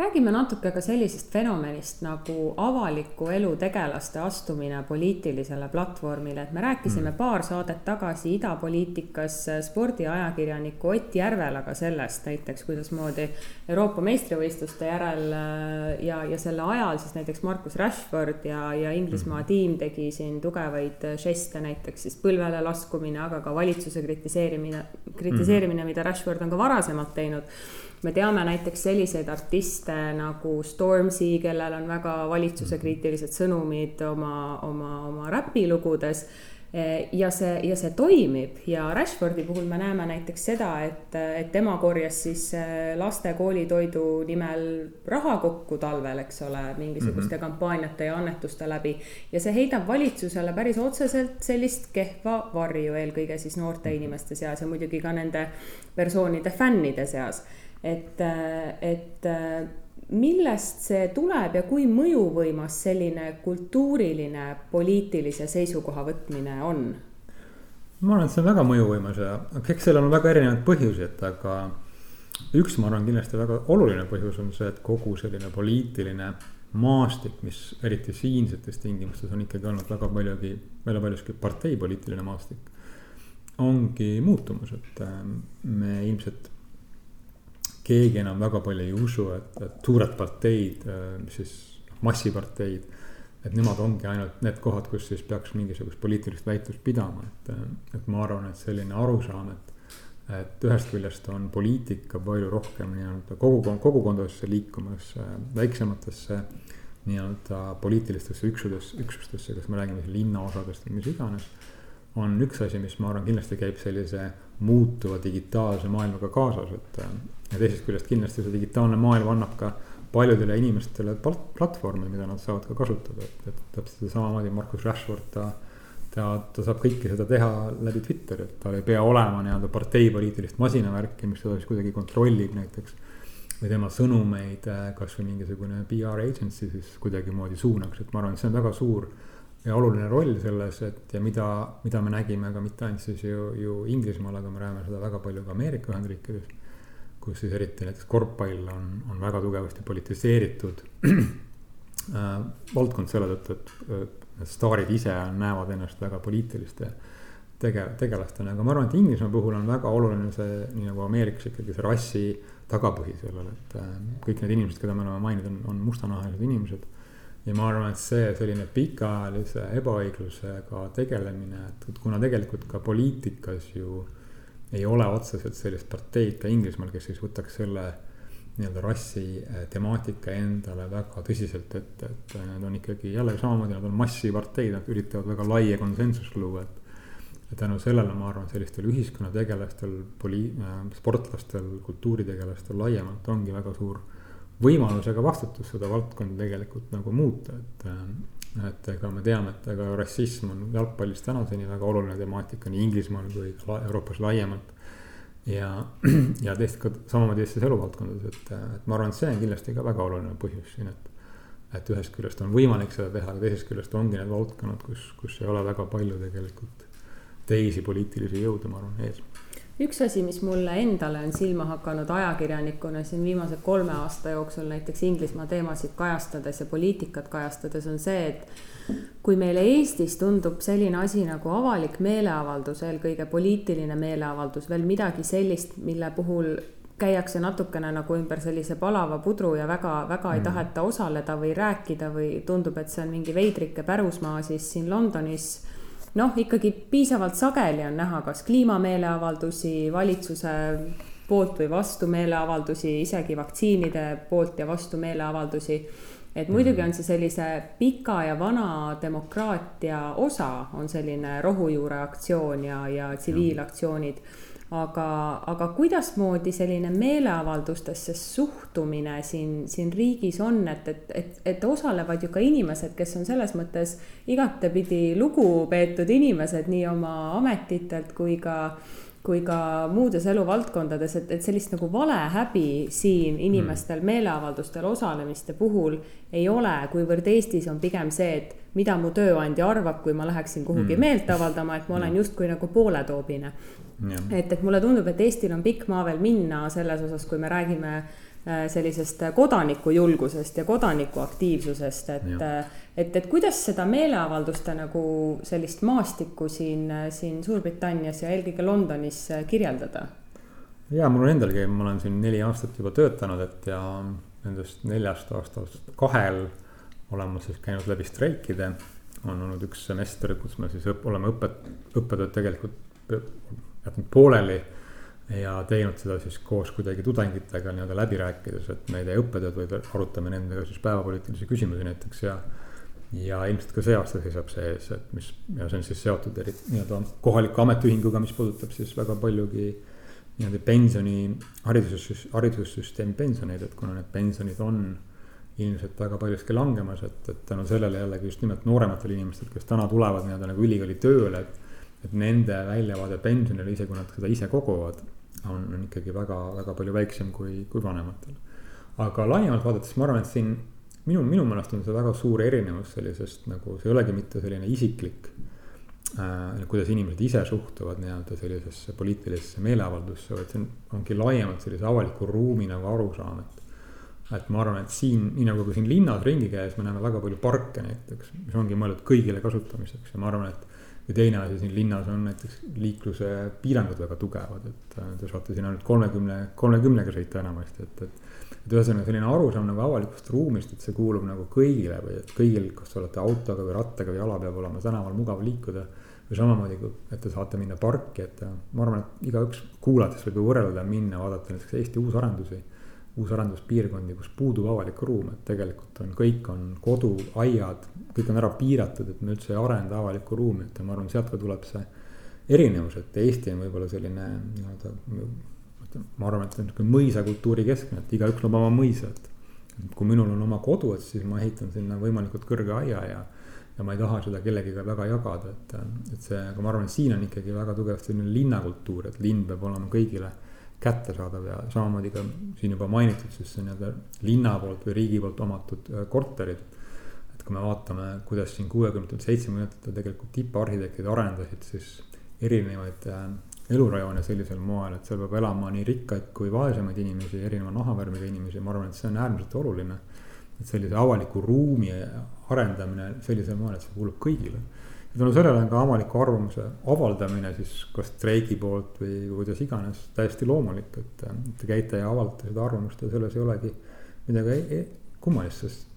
räägime natuke ka sellisest fenomenist nagu avaliku elu tegelaste astumine poliitilisele platvormile, et me rääkisime mm. paar saadet tagasi idapoliitikas spordiajakirjaniku Ott Järvelaga sellest näiteks, kuidasmoodi Euroopa meistrivõistluste järel äh, ja, ja selle ajal siis näiteks Markus Rashford ja, ja Inglismaa mm. tiim tegi siin tugevaid žeste, näiteks siis põlvele laskumine, aga ka valitsuse kritiseerimine, kritiseerimine mm., mida Rashford on ka varasemalt teinud me teame näiteks selliseid artiste nagu Stormzy, kellel on väga valitsusekriitilised sõnumid oma, oma, oma räpilugudes. Ja see, ja see toimib. Ja Rashfordi puhul me näeme näiteks seda, et, et tema korjas siis äh, laste koolitoidu nimel raha kokku talvel, eks ole, mingisuguste mm -hmm. kampaaniate ja annetuste läbi. ja see heidab valitsusele päris otseselt sellist kehva varju, eelkõige siis noorte inimeste seas ja muidugi ka nende persoonide fännide seas et, et millest see tuleb ja kui mõjuvõimas selline kultuuriline poliitilise seisukoha võtmine on? ma arvan, et see on väga mõjuvõimas ja eks sellel on väga erinevaid põhjuseid, aga üks, ma arvan, kindlasti väga oluline põhjus on see, et kogu selline poliitiline maastik, mis eriti siinsetes tingimustes on ikkagi olnud väga paljugi, väga paljuski parteipoliitiline maastik. ongi muutumas, et me ilmselt keegi enam väga palju ei usu, et, et suured parteid, mis siis massiparteid. et nemad ongi ainult need kohad, kus siis peaks mingisugust poliitilist väitlust pidama, et, et ma arvan, et selline arusaam, et. et ühest küljest on poliitika palju rohkem nii-öelda kogukond, kogukondadesse liikumas, väiksematesse nii-öelda poliitilistesse üksudesse, üksustesse, kas me räägime linnaosadest või mis iganes. On üks asi, mis ma arvan, kindlasti käib sellise muutuva digitaalse maailmaga kaasas, et ja teisest küljest kindlasti see digitaalne maailm annab ka paljudele inimestele platvormi, mida nad saavad ka kasutada, et, et täpselt samamoodi Markus Rashford, ta ta, ta saab kõike seda teha läbi Twitteri, et tal ei pea olema nii-öelda parteipoliitilist masinavärki, mis teda siis kuidagi kontrollib näiteks. või tema sõnumeid äh, kasvõi mingisugune PR agency siis kuidagimoodi suunaks, et ma arvan, et see on väga suur ja oluline roll selles, et ja mida, mida me nägime ka mitte ainult siis ju, ju Inglismaal, aga me näeme seda väga palju ka Ameerika Ühendriikides. kus siis eriti näiteks korvpall on, on väga tugevasti politiseeritud (clears throat) äh, valdkond selle tõttu, et staarid ise näevad ennast väga poliitiliste tege-, tegelastena, aga ma arvan, et Inglismaa puhul on väga oluline see, nii nagu Ameerikas ikkagi see rassi tagapõhi sellel, et äh, kõik need inimesed, keda me oleme maininud, on, on mustanahalised inimesed. Ja ma arvan, et see selline pikaajalise ebaõiglusega tegelemine, et kuna tegelikult ka poliitikas ju ei ole otseselt sellist parteid ka Inglismaal, kes siis võtaks selle nii-öelda rassi eh, temaatika endale väga tõsiselt ette, et eh, need on ikkagi jällegi samamoodi, nad on massiparteid, nad üritavad väga laia konsensust luua, et. ja tänu sellele ma arvan, sellistel ühiskonnategelastel, poli-, äh, sportlastel, kultuuritegelastel laiemalt ongi väga suur võimalus ja ka vastutus seda valdkonda tegelikult nagu muuta, et. et ega me teame, et ega rassism on jalgpallis tänaseni väga oluline temaatika nii Inglismaal kui ka Euroopas laiemalt ja, (clears throat) ja teist ka samamoodi teistes eluvaldkondades, et, et ma arvan, et see on kindlasti ka väga oluline põhjus siin, et. et ühest küljest on võimalik seda teha, aga teisest küljest ongi need valdkonnad, kus, kus ei ole väga palju tegelikult teisi poliitilisi jõude, ma arvan, ees üks asi, mis mulle endale on silma hakanud ajakirjanikuna siin viimase kolme aasta jooksul näiteks Inglismaa teemasid kajastades ja poliitikat kajastades on see, et kui meile Eestis tundub selline asi nagu avalik meeleavaldus, eelkõige poliitiline meeleavaldus, veel midagi sellist, mille puhul käiakse natukene nagu ümber sellise palava pudru ja väga-väga ei mm. taheta osaleda või rääkida või tundub, et see on mingi veidrike pärusmaa, siis siin Londonis noh, ikkagi piisavalt sageli on näha, kas kliimameeleavaldusi, valitsuse poolt või vastu meeleavaldusi, isegi vaktsiinide poolt ja vastu meeleavaldusi. et muidugi on see sellise pika ja vana demokraatia osa, on selline rohujuureaktsioon ja, ja tsiviilaktsioonid aga, aga kuidasmoodi selline meeleavaldustesse suhtumine siin, siin riigis on, et, et, et, et osalevad ju ka inimesed, kes on selles mõttes igatepidi lugupeetud inimesed nii oma ametitelt kui ka kui ka muudes eluvaldkondades, et, et sellist nagu valehäbi siin inimestel mm. meeleavaldustel osalemiste puhul ei ole, kuivõrd Eestis on pigem see, et mida mu tööandja arvab, kui ma läheksin kuhugi mm. meelt avaldama, et ma olen mm. justkui nagu pooletoobine et, et mulle tundub, et Eestil on pikk maa veel minna selles osas, kui me räägime äh, sellisest kodanikujulgusest ja kodanikuaktiivsusest, et, äh, et, et kuidas seda meeleavalduste nagu sellist maastikku siin, siin Suurbritannias ja eelkõige Londonis äh, kirjeldada? ja mul on endalgi, ma olen siin neli aastat juba töötanud, et ja nendest neljast aastast kahel olen ma siis käinud läbi streikide. on olnud üks semester, kus me siis õpp, oleme õpet-, õppetööd tegelikult jätnud pooleli ja teinud seda siis koos kuidagi tudengitega nii-öelda läbi rääkides, et me ei tee õppetööd, vaid arutame nendega siis päevapoliitilisi küsimusi näiteks ja. ja ilmselt ka see aasta seisab see ees, et mis ja see on siis seotud eri nii-öelda kohaliku ametiühinguga, mis puudutab siis väga paljugi nii-öelda pensioni, haridussüsteemi, haridussüsteemi pensioneid, et kuna need pensionid on ilmselt väga paljuski langemas, et, et tänu sellele jällegi just nimelt noorematel inimestel, kes täna tulevad nii-öelda nagu ülikooli tööle, et et nende väljavaade pensionile, isegi kui nad seda ise koguvad, on, on ikkagi väga, väga palju väiksem kui, kui vanematel. aga laiemalt vaadates ma arvan, et siin minu, minu meelest on see väga suur erinevus sellisest nagu, see ei olegi mitte selline isiklik äh,. kuidas inimesed ise suhtuvad nii-öelda sellisesse poliitilisse meeleavaldusse, vaid see on, ongi laiemalt sellise avaliku ruumi nagu arusaam, et. et ma arvan, et siin, nii nagu ka siin linnas ringi käies, me näeme väga palju parke näiteks, mis ongi mõeldud kõigile kasutamiseks ja ma arvan, et ja teine asi siin linnas on näiteks liikluse piirangud väga tugevad, et äh, te saate siin ainult kolmekümne, kolmekümnega sõita enamasti, et, et. et ühesõnaga selline arusaam nagu avalikust ruumist, et see kuulub nagu kõigile või et kõigil, kas te olete autoga või rattaga või jala, peab olema tänaval mugav liikuda. või samamoodi, et te saate minna parki, et ma arvan, et igaüks kuulates võib ju võrrelda, minna, vaadata näiteks Eesti uusarendusi. Uusarenduspiirkondi, kus puudub avalik ruum, et tegelikult on, kõik on kodu, aiad, kõik on ära piiratud, et me üldse ei arenda avalikku ruumi, et ma arvan, sealt ka tuleb see erinevus, et Eesti on võib-olla selline nii-öelda. ma arvan, et see on niisugune mõisakultuuri keskne, et igaüks loob oma mõisa, et. kui minul on oma kodu, et siis ma ehitan sinna võimalikult kõrge aia ja ja ma ei taha seda kellegiga väga jagada, et, et see, aga ma arvan, et siin on ikkagi väga tugevasti selline linnakultuur, et linn peab olema kõigile kättesaadav ja samamoodi ka siin juba mainitud siis nii-öelda linna poolt või riigi poolt omatud äh, korterid. et kui me vaatame, kuidas siin kuuekümnendatel, seitsmekümnendatel tegelikult tipparhitektid arendasid siis erinevaid äh, elurajoone sellisel moel, et seal peab elama nii rikkaid kui vaesemaid inimesi, erineva nahavärviga inimesi, ma arvan, et see on äärmiselt oluline et sellise avaliku ruumi arendamine sellisel moel, et see kuulub kõigile. Tänu sellele on ka avaliku arvamuse avaldamine siis kas streigi poolt või kuidas iganes täiesti loomulik, et te käite ja avaldate seda arvamust ja selles ei olegi midagi e-, e-, kummalist, sest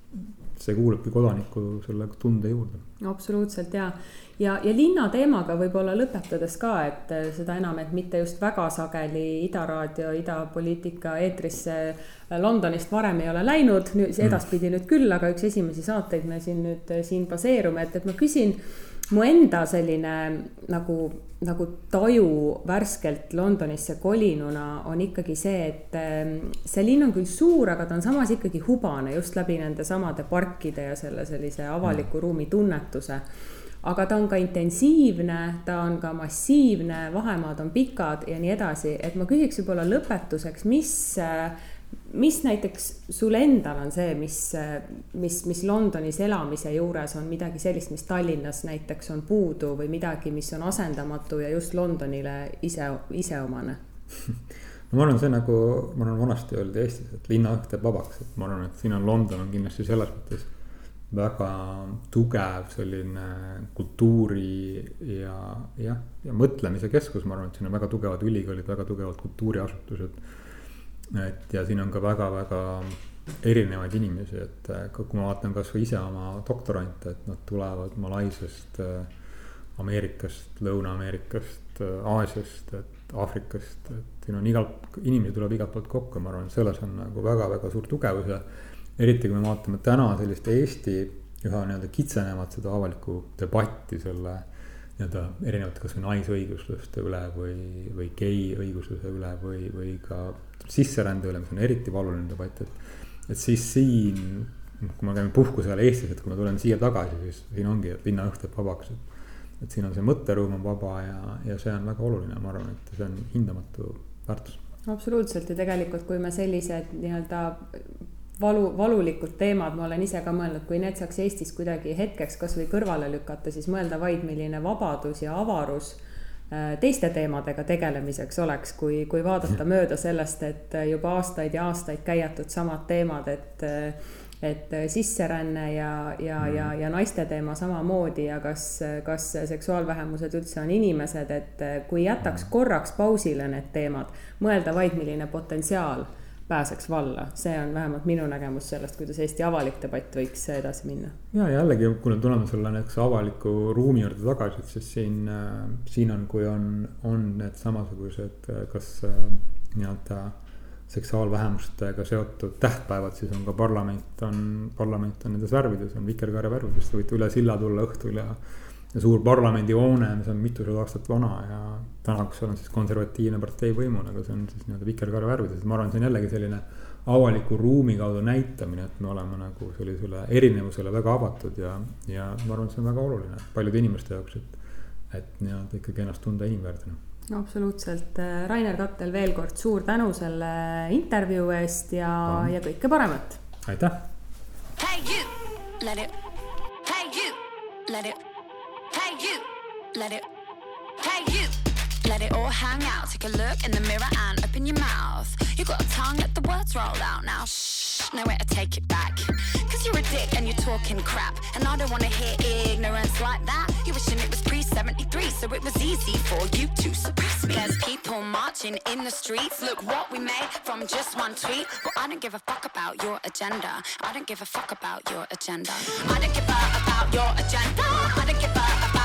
see kuulubki kodaniku selle tunde juurde. absoluutselt ja, ja, ja linna teemaga võib-olla lõpetades ka, et eh, seda enam, et mitte just väga sageli Ida Raadio, Ida poliitika eetrisse eh, Londonist varem ei ole läinud, nüüd mm. edaspidi nüüd küll, aga üks esimesi saateid me siin nüüd siin baseerume, et, et ma küsin mu enda selline nagu, nagu taju värskelt Londonisse kolinuna on ikkagi see, et ehm, see linn on küll suur, aga ta on samas ikkagi hubane just läbi nende samade parkide ja selle sellise avaliku mm. ruumi tunnetuse aga ta on ka intensiivne, ta on ka massiivne, vahemaad on pikad ja nii edasi, et ma küsiks võib-olla lõpetuseks, mis äh, mis näiteks sul endal on see, mis, mis, mis Londonis elamise juures on midagi sellist, mis Tallinnas näiteks on puudu või midagi, mis on asendamatu ja just Londonile ise, iseomane? (laughs) No ma arvan, see nagu, ma arvan, vanasti öeldi Eestis, et linnaõhk teeb vabaks, et ma arvan, et siin on London on kindlasti selles mõttes väga tugev selline kultuuri ja jah, ja mõtlemise keskus, ma arvan, et siin on väga tugevad ülikoolid, väga tugevad kultuuriasutused et ja siin on ka väga-väga erinevaid inimesi, et äh, kui ma vaatan kasvõi ise oma doktorante, et nad tulevad Malaisiast, äh, Ameerikast, Lõuna-Ameerikast, äh, Aasiast, et Aafrikast, et siin on igalt, inimesi tuleb igalt poolt kokku, ma arvan, selles on nagu väga-väga suur tugevus ja eriti kui me vaatame täna sellist Eesti üha nii-öelda kitsenevat seda avalikku debatti selle nii-öelda erinevate kasvõi naisõigusluste üle või, või gei õigusluse üle või, või ka sisserände üle, mis on eriti valuline debatt, et. et siis siin, kui me käime puhkusel Eestis, et kui ma tulen siia tagasi, siis siin ongi, et linnaõhk teeb vabaks, et siin on see mõtteruum on vaba ja, ja see on väga oluline, ma arvan, et see on hindamatu väärtus. absoluutselt ja tegelikult, kui me sellised nii-öelda valu, valulikud teemad, ma olen ise ka mõelnud, kui need saaks Eestis kuidagi hetkeks kasvõi kõrvale lükata, siis mõelda vaid, milline vabadus ja avarus äh, teiste teemadega tegelemiseks oleks, kui, kui vaadata mööda sellest, et juba aastaid ja aastaid käiatud samad teemad, et et sisseränne ja, ja mm., ja, ja naiste teema samamoodi ja kas, kas seksuaalvähemused üldse on inimesed, et kui jätaks korraks pausile need teemad, mõelda vaid, milline potentsiaal pääseks valla, see on vähemalt minu nägemus sellest, kuidas Eesti avalik debatt võiks edasi minna. ja jällegi, me tuleme selle näiteks avaliku ruumi juurde tagasi, et siis siin, siin on, kui on, on need samasugused, kas äh, nii-öelda seksuaalvähemustega seotud tähtpäevad, siis on ka parlament on, parlament on nendes värvides, on vikerkaare värvides, te võite üle silla tulla õhtul ja suur parlamendihoone, mis on mitusada aastat vana ja täna, kus seal on siis konservatiivne partei võimul, aga see on siis nii-öelda vikerkaare värvides, ma arvan, see on jällegi selline avaliku ruumi kaudu näitamine, et me oleme nagu sellisele erinevusele väga avatud ja, ja ma arvan, et see on väga oluline paljude inimeste jaoks, et, et nii-öelda ikkagi ennast tunda inimväärsena no absoluutselt, Rainer Kattel, veel kord suur tänu selle intervjuu eest ja, ja kõike paremat. aitäh. Hey you, let it, hey you, let it Hey you, let it. Hey you, let it all hang out. Take a look in the mirror and open your mouth. You got a tongue, let the words roll out now. Shh, no way to take it back. Cause you're a dick and you're talking crap. And I don't wanna hear ignorance like that. You wishing it was pre 73, so it was easy for you to suppress me. There's people marching in the streets. Look what we made from just one tweet. But I don't give a fuck about your agenda. I don't give a fuck about your agenda. I don't give a about your agenda. I don't give a about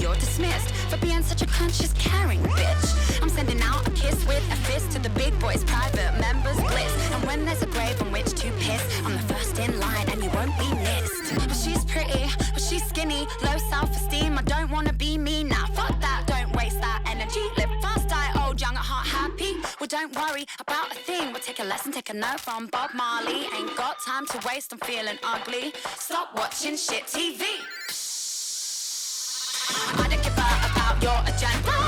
You're dismissed for being such a conscious, caring bitch. I'm sending out a kiss with a fist to the big boys, private members bliss. And when there's a grave on which to piss, I'm the first in line and you won't be missed. But she's pretty, but she's skinny, low self-esteem. I don't wanna be me now. Fuck that, don't waste that energy. Live fast, die old, young at heart, happy. Well, don't worry about a thing. We'll take a lesson, take a note from Bob Marley. Ain't got time to waste, I'm feeling ugly. Stop watching shit TV. I don't a about your agenda.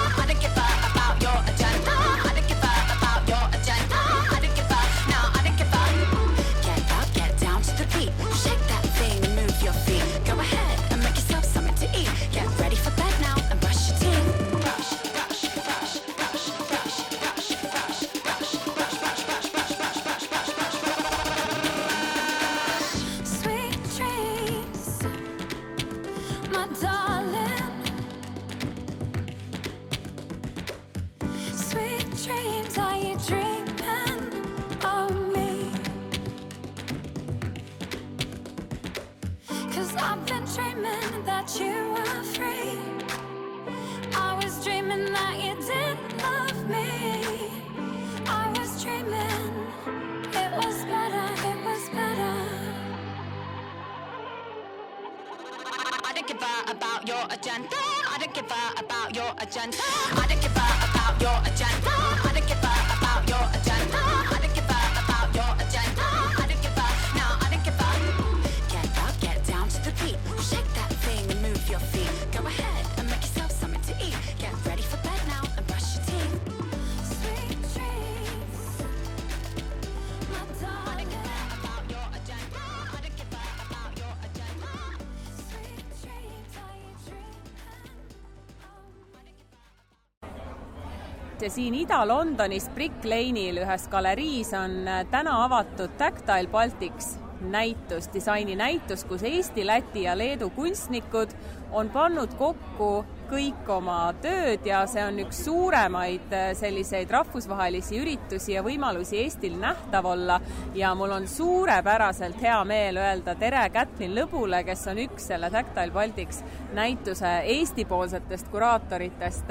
Siin Ida-Londonis Brick Lane'il ühes galeriis on äh, täna avatud Tactile Baltics näitus, disaininäitus, kus Eesti, Läti ja Leedu kunstnikud on pannud kokku kõik oma tööd ja see on üks suuremaid äh, selliseid rahvusvahelisi üritusi ja võimalusi Eestil nähtav olla ja mul on suurepäraselt hea meel öelda tere Kätlin Lõbule, kes on üks selle Tactile Baltics näituse Eesti-poolsetest kuraatoritest.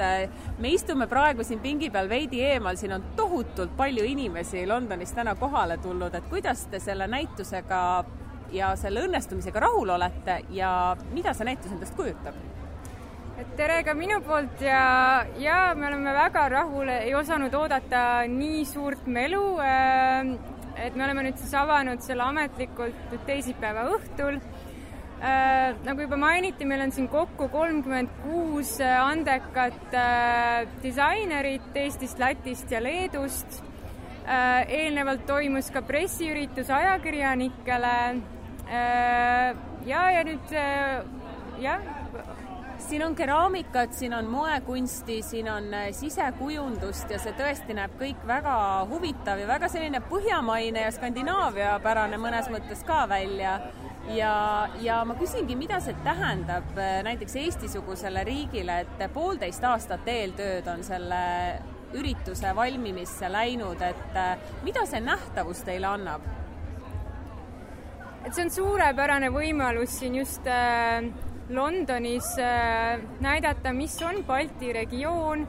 me istume praegu siin pingi peal veidi eemal, siin on tohutult palju inimesi Londonis täna kohale tulnud, et kuidas te selle näitusega ja selle õnnestumisega rahul olete ja mida see näitus endast kujutab? tere ka minu poolt ja, ja me oleme väga rahul, ei osanud oodata nii suurt melu. et me oleme nüüd siis avanud selle ametlikult nüüd teisipäeva õhtul. nagu juba mainiti, meil on siin kokku kolmkümmend kuus andekat disainerit Eestist, Lätist ja Leedust. eelnevalt toimus ka pressiüritus ajakirjanikele. Ja, ja nüüd jah siin on keraamikat, siin on moekunsti, siin on äh, sisekujundust ja see tõesti näeb kõik väga huvitav ja väga selline põhjamaine ja skandinaaviapärane mõnes mõttes ka välja. ja, ja ma küsingi, mida see tähendab äh, näiteks Eesti-sugusele riigile, et poolteist aastat eeltööd on selle ürituse valmimisse läinud, et äh, mida see nähtavus teile annab? Et see on suurepärane võimalus siin just äh, Londonis äh, näidata, mis on Balti regioon.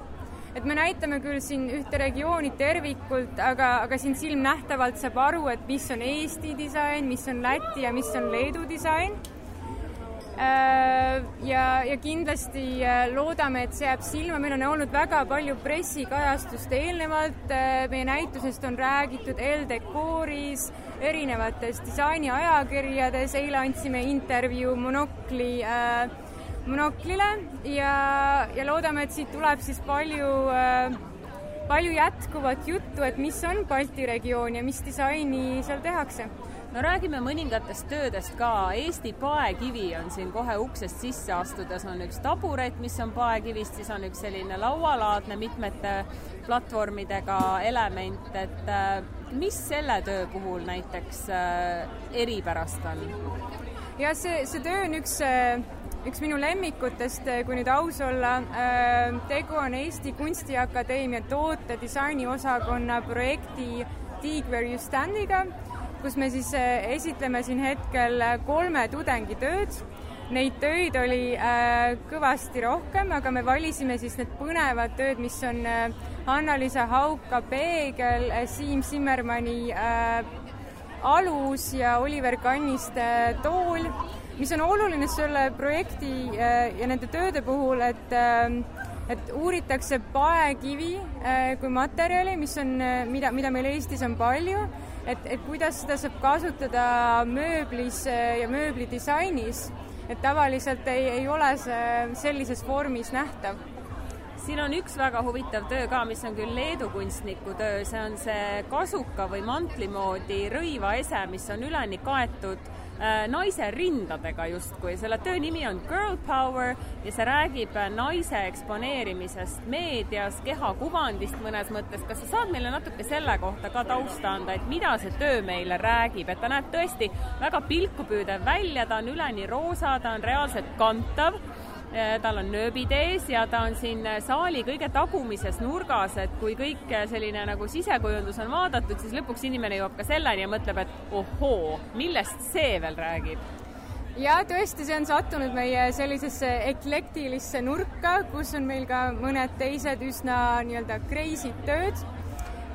et me näitame küll siin ühte regiooni tervikult, aga, aga siin silmnähtavalt saab aru, et mis on Eesti disain, mis on Läti ja mis on Leedu disain. ja, ja kindlasti loodame, et see jääb silma, meil on olnud väga palju pressikajastust eelnevalt, meie näitusest on räägitud El-Decoris, erinevates disainiajakirjades, eile andsime intervjuu Monokli äh, Monoklile ja, ja loodame, et siit tuleb siis palju äh, palju jätkuvat juttu, et mis on Balti regioon ja mis disaini seal tehakse no räägime mõningatest töödest ka. Eesti paekivi on siin kohe uksest sisse astudes on üks taburet, mis on paekivist, siis on üks selline laualaadne mitmete platvormidega element, et äh, mis selle töö puhul näiteks äh, eripärast on? ja see, see töö on üks äh, üks minu lemmikutest, kui nüüd aus olla. Tegu on Eesti Kunstiakadeemia toote disainiosakonna projekti Dig Where You Stand'iga, kus me siis eh, esitleme siin hetkel kolme tudengi tööd. Neid töid oli kõvasti rohkem, aga me valisime siis need põnevad tööd, mis on Anna-Liisa Hauka Peegel, Siim Zimmermanni alus ja Oliver Kanniste tool mis on oluline selle projekti äh, ja nende tööde puhul, et äh, et uuritakse paekivi äh, kui materjali, mis on, mida, mida meil Eestis on palju, et, et kuidas seda saab kasutada mööblis ja mööblidisainis, et tavaliselt ei, ei ole see sellises vormis nähtav. Siin on üks väga huvitav töö ka, mis on küll Leedu kunstniku töö, see on see kasuka või mantli moodi rõivaese, mis on üleni kaetud. Äh, naise rindadega justkui, selle töö nimi on Girl Power ja see räägib äh, naise eksponeerimisest meedias, kehakuvandist mõnes mõttes. kas sa saad meile natuke selle kohta ka tausta anda, et mida see töö meile räägib, et ta näeb tõesti väga pilkupüüdev välja, ta on üleni roosa, ta on reaalselt kantav Äh, tal on nööbid ees ja ta on siin äh, saali kõige tagumises nurgas, et kui kõik äh, selline nagu sisekujundus on vaadatud, siis lõpuks inimene jõuab ka selleni ja mõtleb, et ohoo, millest see veel räägib? Ja tõesti, see on sattunud meie sellisesse eklektilisse nurka, kus on meil ka mõned teised üsna nii-öelda crazy'd tööd.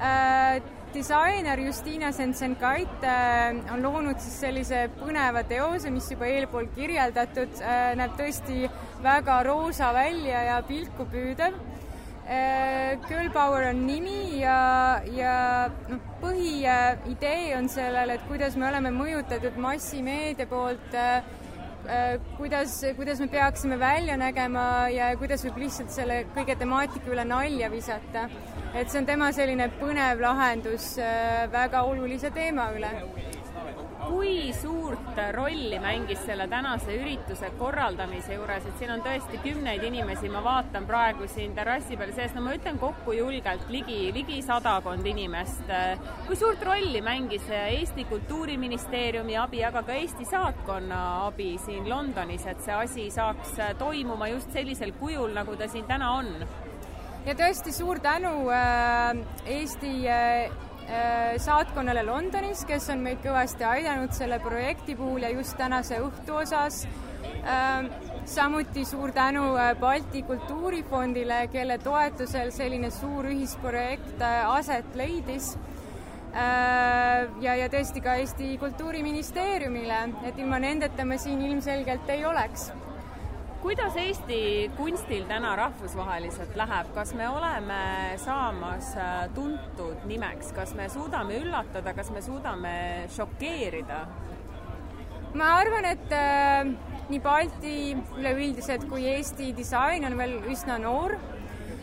Äh, disainer Justiina Sensenkait äh, on loonud siis sellise põneva teose, mis juba eelpool kirjeldatud, äh, näeb tõesti väga roosa välja ja pilku püüdev. Äh, Girl Power on nimi ja, ja noh, põhiidee on sellel, et kuidas me oleme mõjutatud massimeedia poolt kuidas, kuidas me peaksime välja nägema ja kuidas võib lihtsalt selle kõige temaatika üle nalja visata et see on tema selline põnev lahendus äh, väga olulise teema üle. Kui suurt rolli mängis selle tänase ürituse korraldamise juures, et siin on tõesti kümneid inimesi, ma vaatan praegu siin terrassi peal sees, no ma ütlen kokku julgelt ligi, ligi sadakond inimest. kui suurt rolli mängis Eesti Kultuuriministeeriumi abi, aga ka Eesti saatkonna abi siin Londonis, et see asi saaks toimuma just sellisel kujul, nagu ta siin täna on? ja tõesti suur tänu äh, Eesti äh, saatkonnale Londonis, kes on meid kõvasti aidanud selle projekti puhul ja just tänase õhtu osas. samuti suur tänu Balti Kultuurifondile, kelle toetusel selline suur ühisprojekt aset leidis ja, ja tõesti ka Eesti Kultuuriministeeriumile, et ilma nendeta me siin ilmselgelt ei oleks kuidas Eesti kunstil täna rahvusvaheliselt läheb, kas me oleme saamas äh, tuntud nimeks, kas me suudame üllatada, kas me suudame šokeerida? ma arvan, et äh, nii Balti üleüldiselt kui Eesti disain on veel üsna noor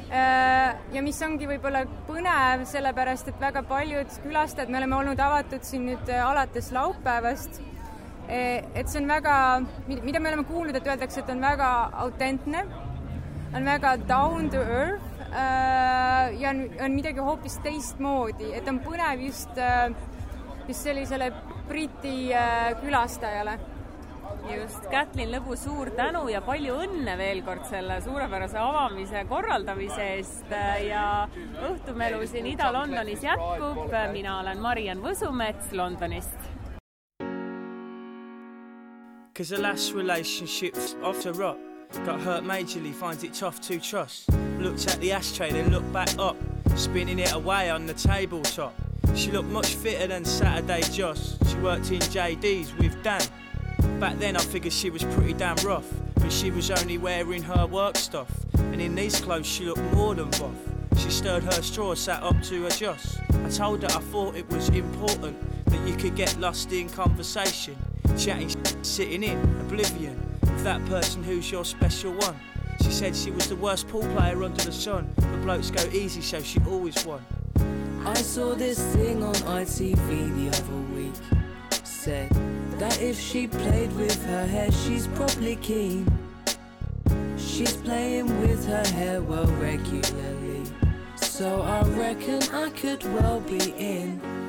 äh,. ja mis ongi võib-olla põnev, sellepärast et väga paljud külastajad, me oleme olnud avatud siin nüüd äh, alates laupäevast et see on väga, mida me oleme kuulnud, et öeldakse, et on väga autentne, on väga down to earth äh, ja on, on midagi hoopis teistmoodi, et on põnev just, äh, just sellisele Briti külastajale. Just, Kätlin Lõbu, suur tänu ja palju õnne veel kord selle suurepärase avamise korraldamise eest ja õhtumelu siin Ida-Londonis jätkub. mina olen Mariann Võsumets Londonist Cause the last relationship's off the rock. Got hurt majorly, finds it tough to trust. Looked at the ashtray, then looked back up, spinning it away on the tabletop. She looked much fitter than Saturday Joss. She worked in JD's with Dan. Back then I figured she was pretty damn rough, but she was only wearing her work stuff. And in these clothes she looked more than buff. She stirred her straw, sat up to adjust. I told her I thought it was important that you could get lost in conversation, chatting, sitting in oblivion with that person who's your special one. She said she was the worst pool player under the sun, but blokes go easy, so she always won. I saw this thing on ITV the other week. Said that if she played with her hair, she's probably keen. She's playing with her hair well regularly. So I reckon I could well be in.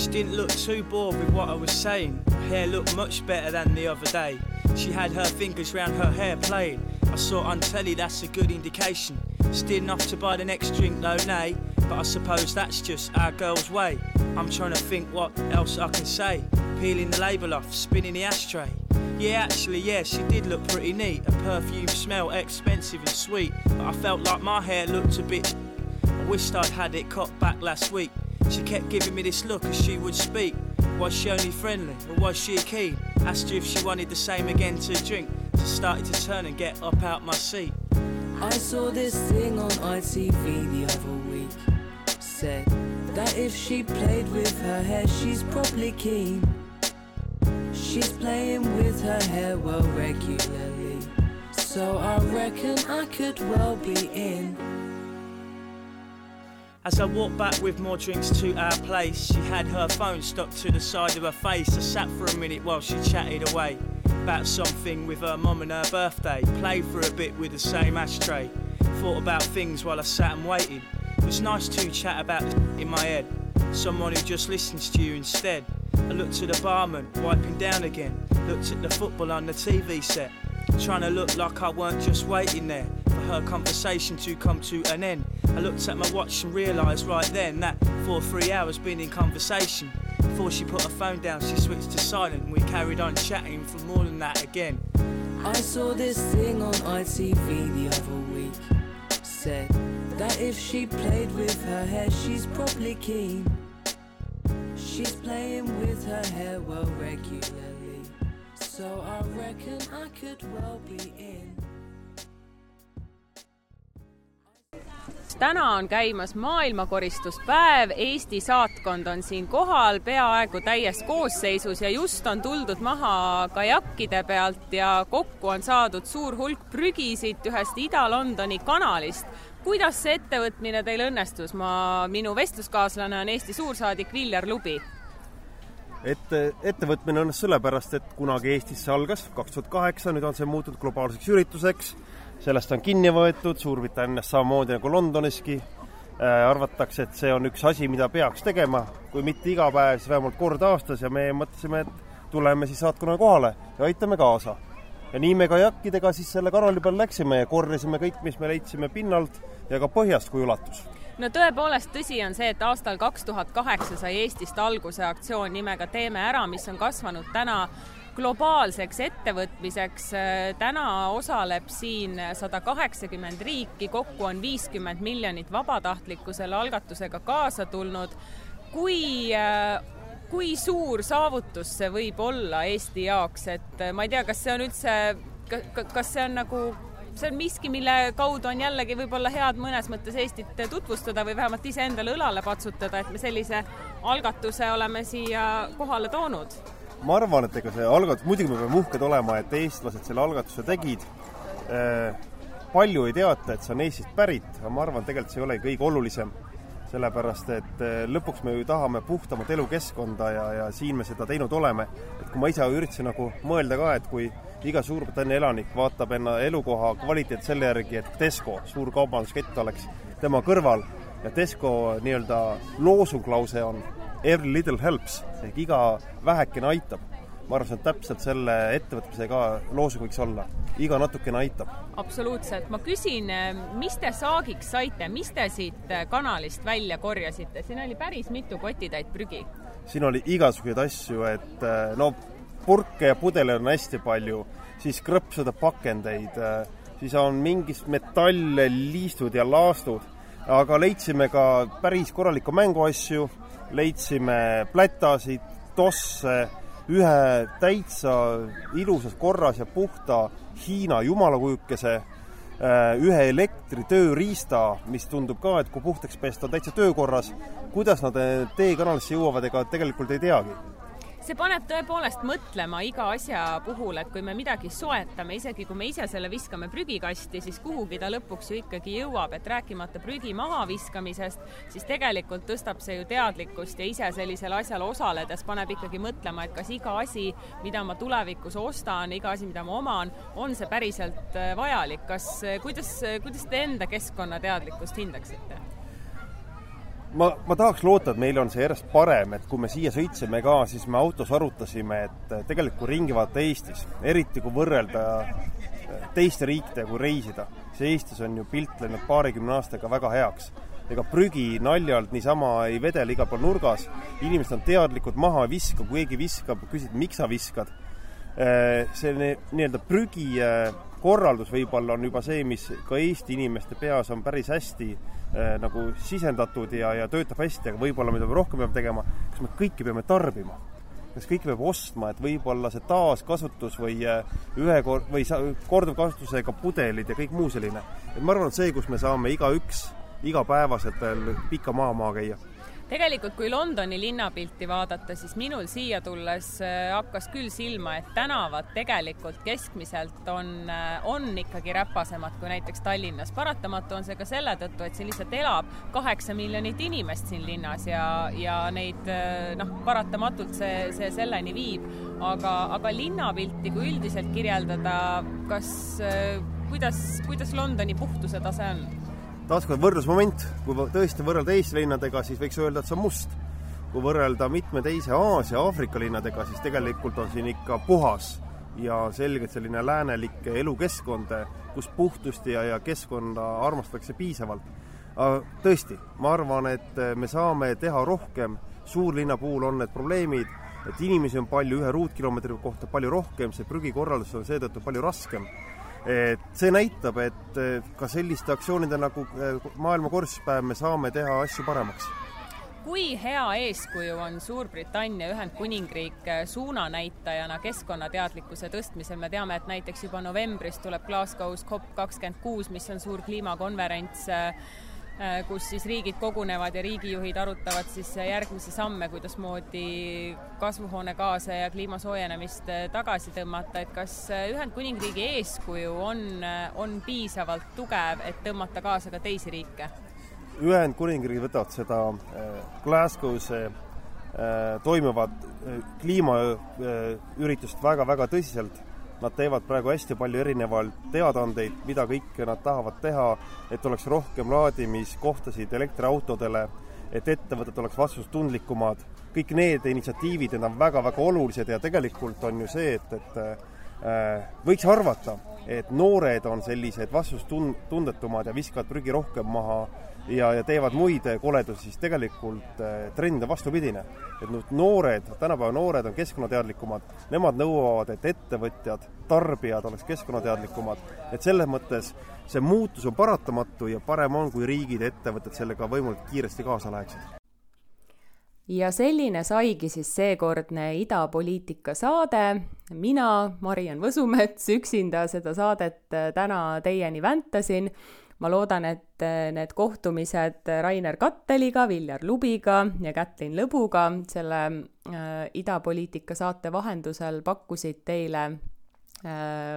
She didn't look too bored with what I was saying. Her hair looked much better than the other day. She had her fingers round her hair playing. I saw on telly that's a good indication. Still enough to buy the next drink though, nay. But I suppose that's just our girl's way. I'm trying to think what else I can say. Peeling the label off, spinning the ashtray. Yeah, actually, yeah, she did look pretty neat. Her perfume smelled expensive and sweet. But I felt like my hair looked a bit. I wished I'd had it cut back last week. She kept giving me this look as she would speak. Was she only friendly or was she keen? Asked her if she wanted the same again to drink. So started to turn and get up out my seat. I saw this thing on ITV the other week. Said that if she played with her hair, she's probably keen. She's playing with her hair well regularly. So I reckon I could well be in. As I walked back with more drinks to our place, she had her phone stuck to the side of her face. I sat for a minute while she chatted away about something with her mum and her birthday. Played for a bit with the same ashtray. Thought about things while I sat and waited. It was nice to chat about in my head. Someone who just listens to you instead. I looked at the barman, wiping down again. Looked at the football on the TV set. Trying to look like I weren't just waiting there her conversation to come to an end. I looked at my watch and realised right then that for three hours been in conversation. Before she put her phone down, she switched to silent and we carried on chatting for more than that again. I saw this thing on ITV the other week. Said that if she played with her hair, she's probably keen. She's playing with her hair well regularly. So I reckon I could well be in. Täna on käimas maailmakoristuspäev, Eesti saatkond on siin kohal peaaegu täies koosseisus ja just on tuldud maha kajakkide pealt ja kokku on saadud suur hulk prügi siit ühest Ida-Londoni kanalist. kuidas see ettevõtmine teil õnnestus? ma, minu vestluskaaslane on Eesti suursaadik Viljar Lubi. ette, ettevõtmine õnnestus sellepärast, et kunagi Eestis see algas, kaks tuhat kaheksa, nüüd on see muutunud globaalseks ürituseks sellest on kinni võetud, Suurbritannias samamoodi nagu Londoniski äh,. arvatakse, et see on üks asi, mida peaks tegema, kui mitte iga päev, siis vähemalt kord aastas ja me mõtlesime, et tuleme siis saatkonnale kohale ja aitame kaasa. ja nii me kajakkidega siis selle kanali peal läksime ja korjasime kõik, mis me leidsime pinnalt ja ka põhjast, kui ulatus no tõepoolest, tõsi on see, et aastal kaks tuhat kaheksa sai Eestist alguse aktsioon nimega Teeme ära, mis on kasvanud täna globaalseks ettevõtmiseks. täna osaleb siin sada kaheksakümmend riiki, kokku on viiskümmend miljonit vabatahtlikku selle algatusega kaasa tulnud. kui kui suur saavutus see võib olla Eesti jaoks, et ma ei tea, kas see on üldse, kas see on nagu see on miski, mille kaudu on jällegi võib-olla head mõnes mõttes Eestit tutvustada või vähemalt iseendale õlale patsutada, et me sellise algatuse oleme siia kohale toonud ma arvan, et ega see algatus, muidugi me peame uhked olema, et eestlased selle algatuse tegid. palju ei teata, et see on Eestist pärit, aga ma arvan, tegelikult see ei olegi kõige olulisem. sellepärast, et lõpuks me ju tahame puhtamat elukeskkonda ja, ja siin me seda teinud oleme. et kui ma ise üritasin nagu mõelda ka, et kui iga Suurbritannia elanik vaatab enda elukoha kvaliteet selle järgi, et Tesco, suur kaubanduskett, oleks tema kõrval ja Tesco nii-öelda loosunglause on Every little helps. Ehk iga vähekene aitab. ma arvan, see on täpselt selle ettevõtmise ka loosung võiks olla, iga natukene aitab. absoluutselt, ma küsin, mis te saagiks saite, mis te siit kanalist välja korjasite, siin oli päris mitu kotitäit prügi. siin oli igasuguseid asju, et no purke ja pudeleid on hästi palju, siis krõpsude pakendeid, siis on mingist metalle, liistud ja laastud, aga leidsime ka päris korralikku mänguasju leidsime plätasid, tosse, ühe täitsa ilusas korras ja puhta Hiina jumalakujukese, ühe elektritööriista, mis tundub ka, et kui puhtaks pesta, on täitsa töökorras. kuidas nad teekanalisse jõuavad, ega tegelikult ei teagi see paneb tõepoolest mõtlema iga asja puhul, et kui me midagi soetame, isegi kui me ise selle viskame prügikasti, siis kuhugi ta lõpuks ju ikkagi jõuab, et rääkimata prügi mahaviskamisest, siis tegelikult tõstab see ju teadlikkust ja ise sellisel asjal osaledes paneb ikkagi mõtlema, et kas iga asi, mida ma tulevikus ostan, iga asi, mida ma oman, on see päriselt äh, vajalik, kas, kuidas, kuidas te enda keskkonnateadlikkust hindaksite? Ma, ma tahaks loota, et meil on see järjest parem, et kui me siia sõitsime ka, siis me autos arutasime, et tegelikult ringi vaadata Eestis, eriti kui võrrelda äh, teiste riikidega, kui reisida, siis Eestis on ju pilt läinud paarikümne aastaga väga heaks. ega prügi naljalt niisama ei vedele igal pool nurgas, inimesed on teadlikud, maha ei viska, kui keegi viskab, küsid, miks sa viskad. Äh, see nii-öelda prügi äh, korraldus võib-olla on juba see, mis ka Eesti inimeste peas on päris hästi nagu sisendatud ja, ja töötab hästi, aga võib-olla mida me rohkem peame tegema, kas me kõike peame tarbima? kas kõike peab ostma, et võib-olla see taaskasutus või äh, ühe kord- või korduvkasutusega pudelid ja kõik muu selline. et ma arvan, et see, kus me saame igaüks igapäevaselt veel pika maamaa käia tegelikult, kui Londoni linnapilti vaadata, siis minul siia tulles äh, hakkas küll silma, et tänavad tegelikult keskmiselt on, äh, on ikkagi räpasemad kui näiteks Tallinnas. paratamatu on see ka selle tõttu, et siin lihtsalt elab kaheksa miljonit inimest siin linnas ja, ja neid äh, noh, paratamatult see, see selleni viib. aga, aga linnapilti, kui üldiselt kirjeldada, kas, kuidas, kuidas Londoni puhtuse tase on? Taaskord võrdlusmoment, kui tõesti võrrelda Eesti linnadega, siis võiks öelda, et see on must. kui võrrelda mitme teise Aasia, Aafrika linnadega, siis tegelikult on siin ikka puhas ja selgelt selline läänelik elukeskkond, kus puhtust ja, ja keskkonda armastatakse piisavalt. aga tõesti, ma arvan, et me saame teha rohkem, suurlinna puhul on need probleemid, et inimesi on palju, ühe ruutkilomeetri kohta palju rohkem, see prügikorraldus on seetõttu palju raskem et see näitab, et ka selliste aktsioonide nagu eh, maailma korstpäev me saame teha asju paremaks. Kui hea eeskuju on Suurbritannia Ühendkuningriik eh, suunanäitajana keskkonnateadlikkuse tõstmisel, me teame, et näiteks juba novembris tuleb Glasgow's COP kakskümmend kuus, mis on suur kliimakonverents Äh, kus siis riigid kogunevad ja riigijuhid arutavad siis järgmisi samme, kuidasmoodi kasvuhoonegaase ja kliima soojenemist äh, tagasi tõmmata, et kas äh, Ühendkuningriigi eeskuju on, on piisavalt tugev, et tõmmata kaasa ka teisi riike? Ühendkuningriigid võtavad seda Glasgow's toimuvat kliimaüritust väga-väga tõsiselt Nad teevad praegu hästi palju erinevaid teadaandeid, mida kõike nad tahavad teha, et oleks rohkem laadimiskohtasid elektriautodele, et ettevõtted oleks vastutustundlikumad. kõik need initsiatiivid, need on väga-väga olulised ja tegelikult on ju see, et, et äh, võiks arvata, et noored on sellised vastutustundetumad ja viskavad prügi rohkem maha ja, ja teevad muid koledusi, siis tegelikult äh, trend on vastupidine. et nüüd noored, tänapäeva noored on keskkonnateadlikumad, nemad nõuavad, et ettevõtjad, tarbijad oleks keskkonnateadlikumad, et selles mõttes see muutus on paratamatu ja parem on, kui riigid ja ettevõtted sellega võimalikult kiiresti kaasa läheksid ja selline saigi siis seekordne idapoliitika saade. mina, Mariann Võsumets, üksinda seda saadet äh, täna teieni väntasin ma loodan, et eh, need kohtumised Rainer Katteliga, Viljar Lubiga ja Kätlin Lõbuga selle äh, idapoliitika saate vahendusel pakkusid teile äh,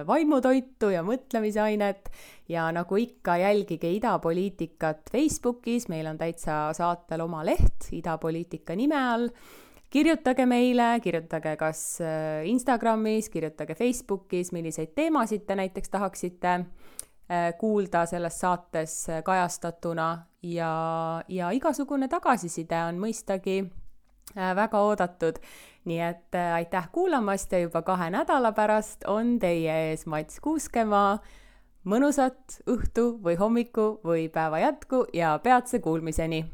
vaimutoitu ja mõtlemisainet. Ja nagu ikka, jälgige idapoliitikat Facebookis, meil on täitsa saatel oma leht idapoliitika nime all. Kirjutage meile, kirjutage kas Instagramis, kirjutage Facebookis, milliseid teemasid te näiteks tahaksite Äh, kuulda selles saates äh, kajastatuna. Ja, ja igasugune tagasiside on mõistagi äh, väga oodatud. Nii et aitäh kuulamast ja juba kahe nädala pärast on teie ees Mats Kuuskemaa. mõnusat õhtu või hommiku või päeva jätku ja peatse kuulmiseni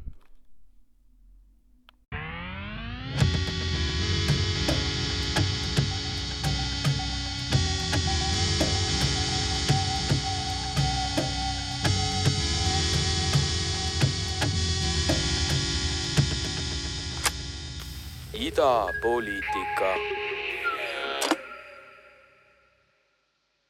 idapoliitika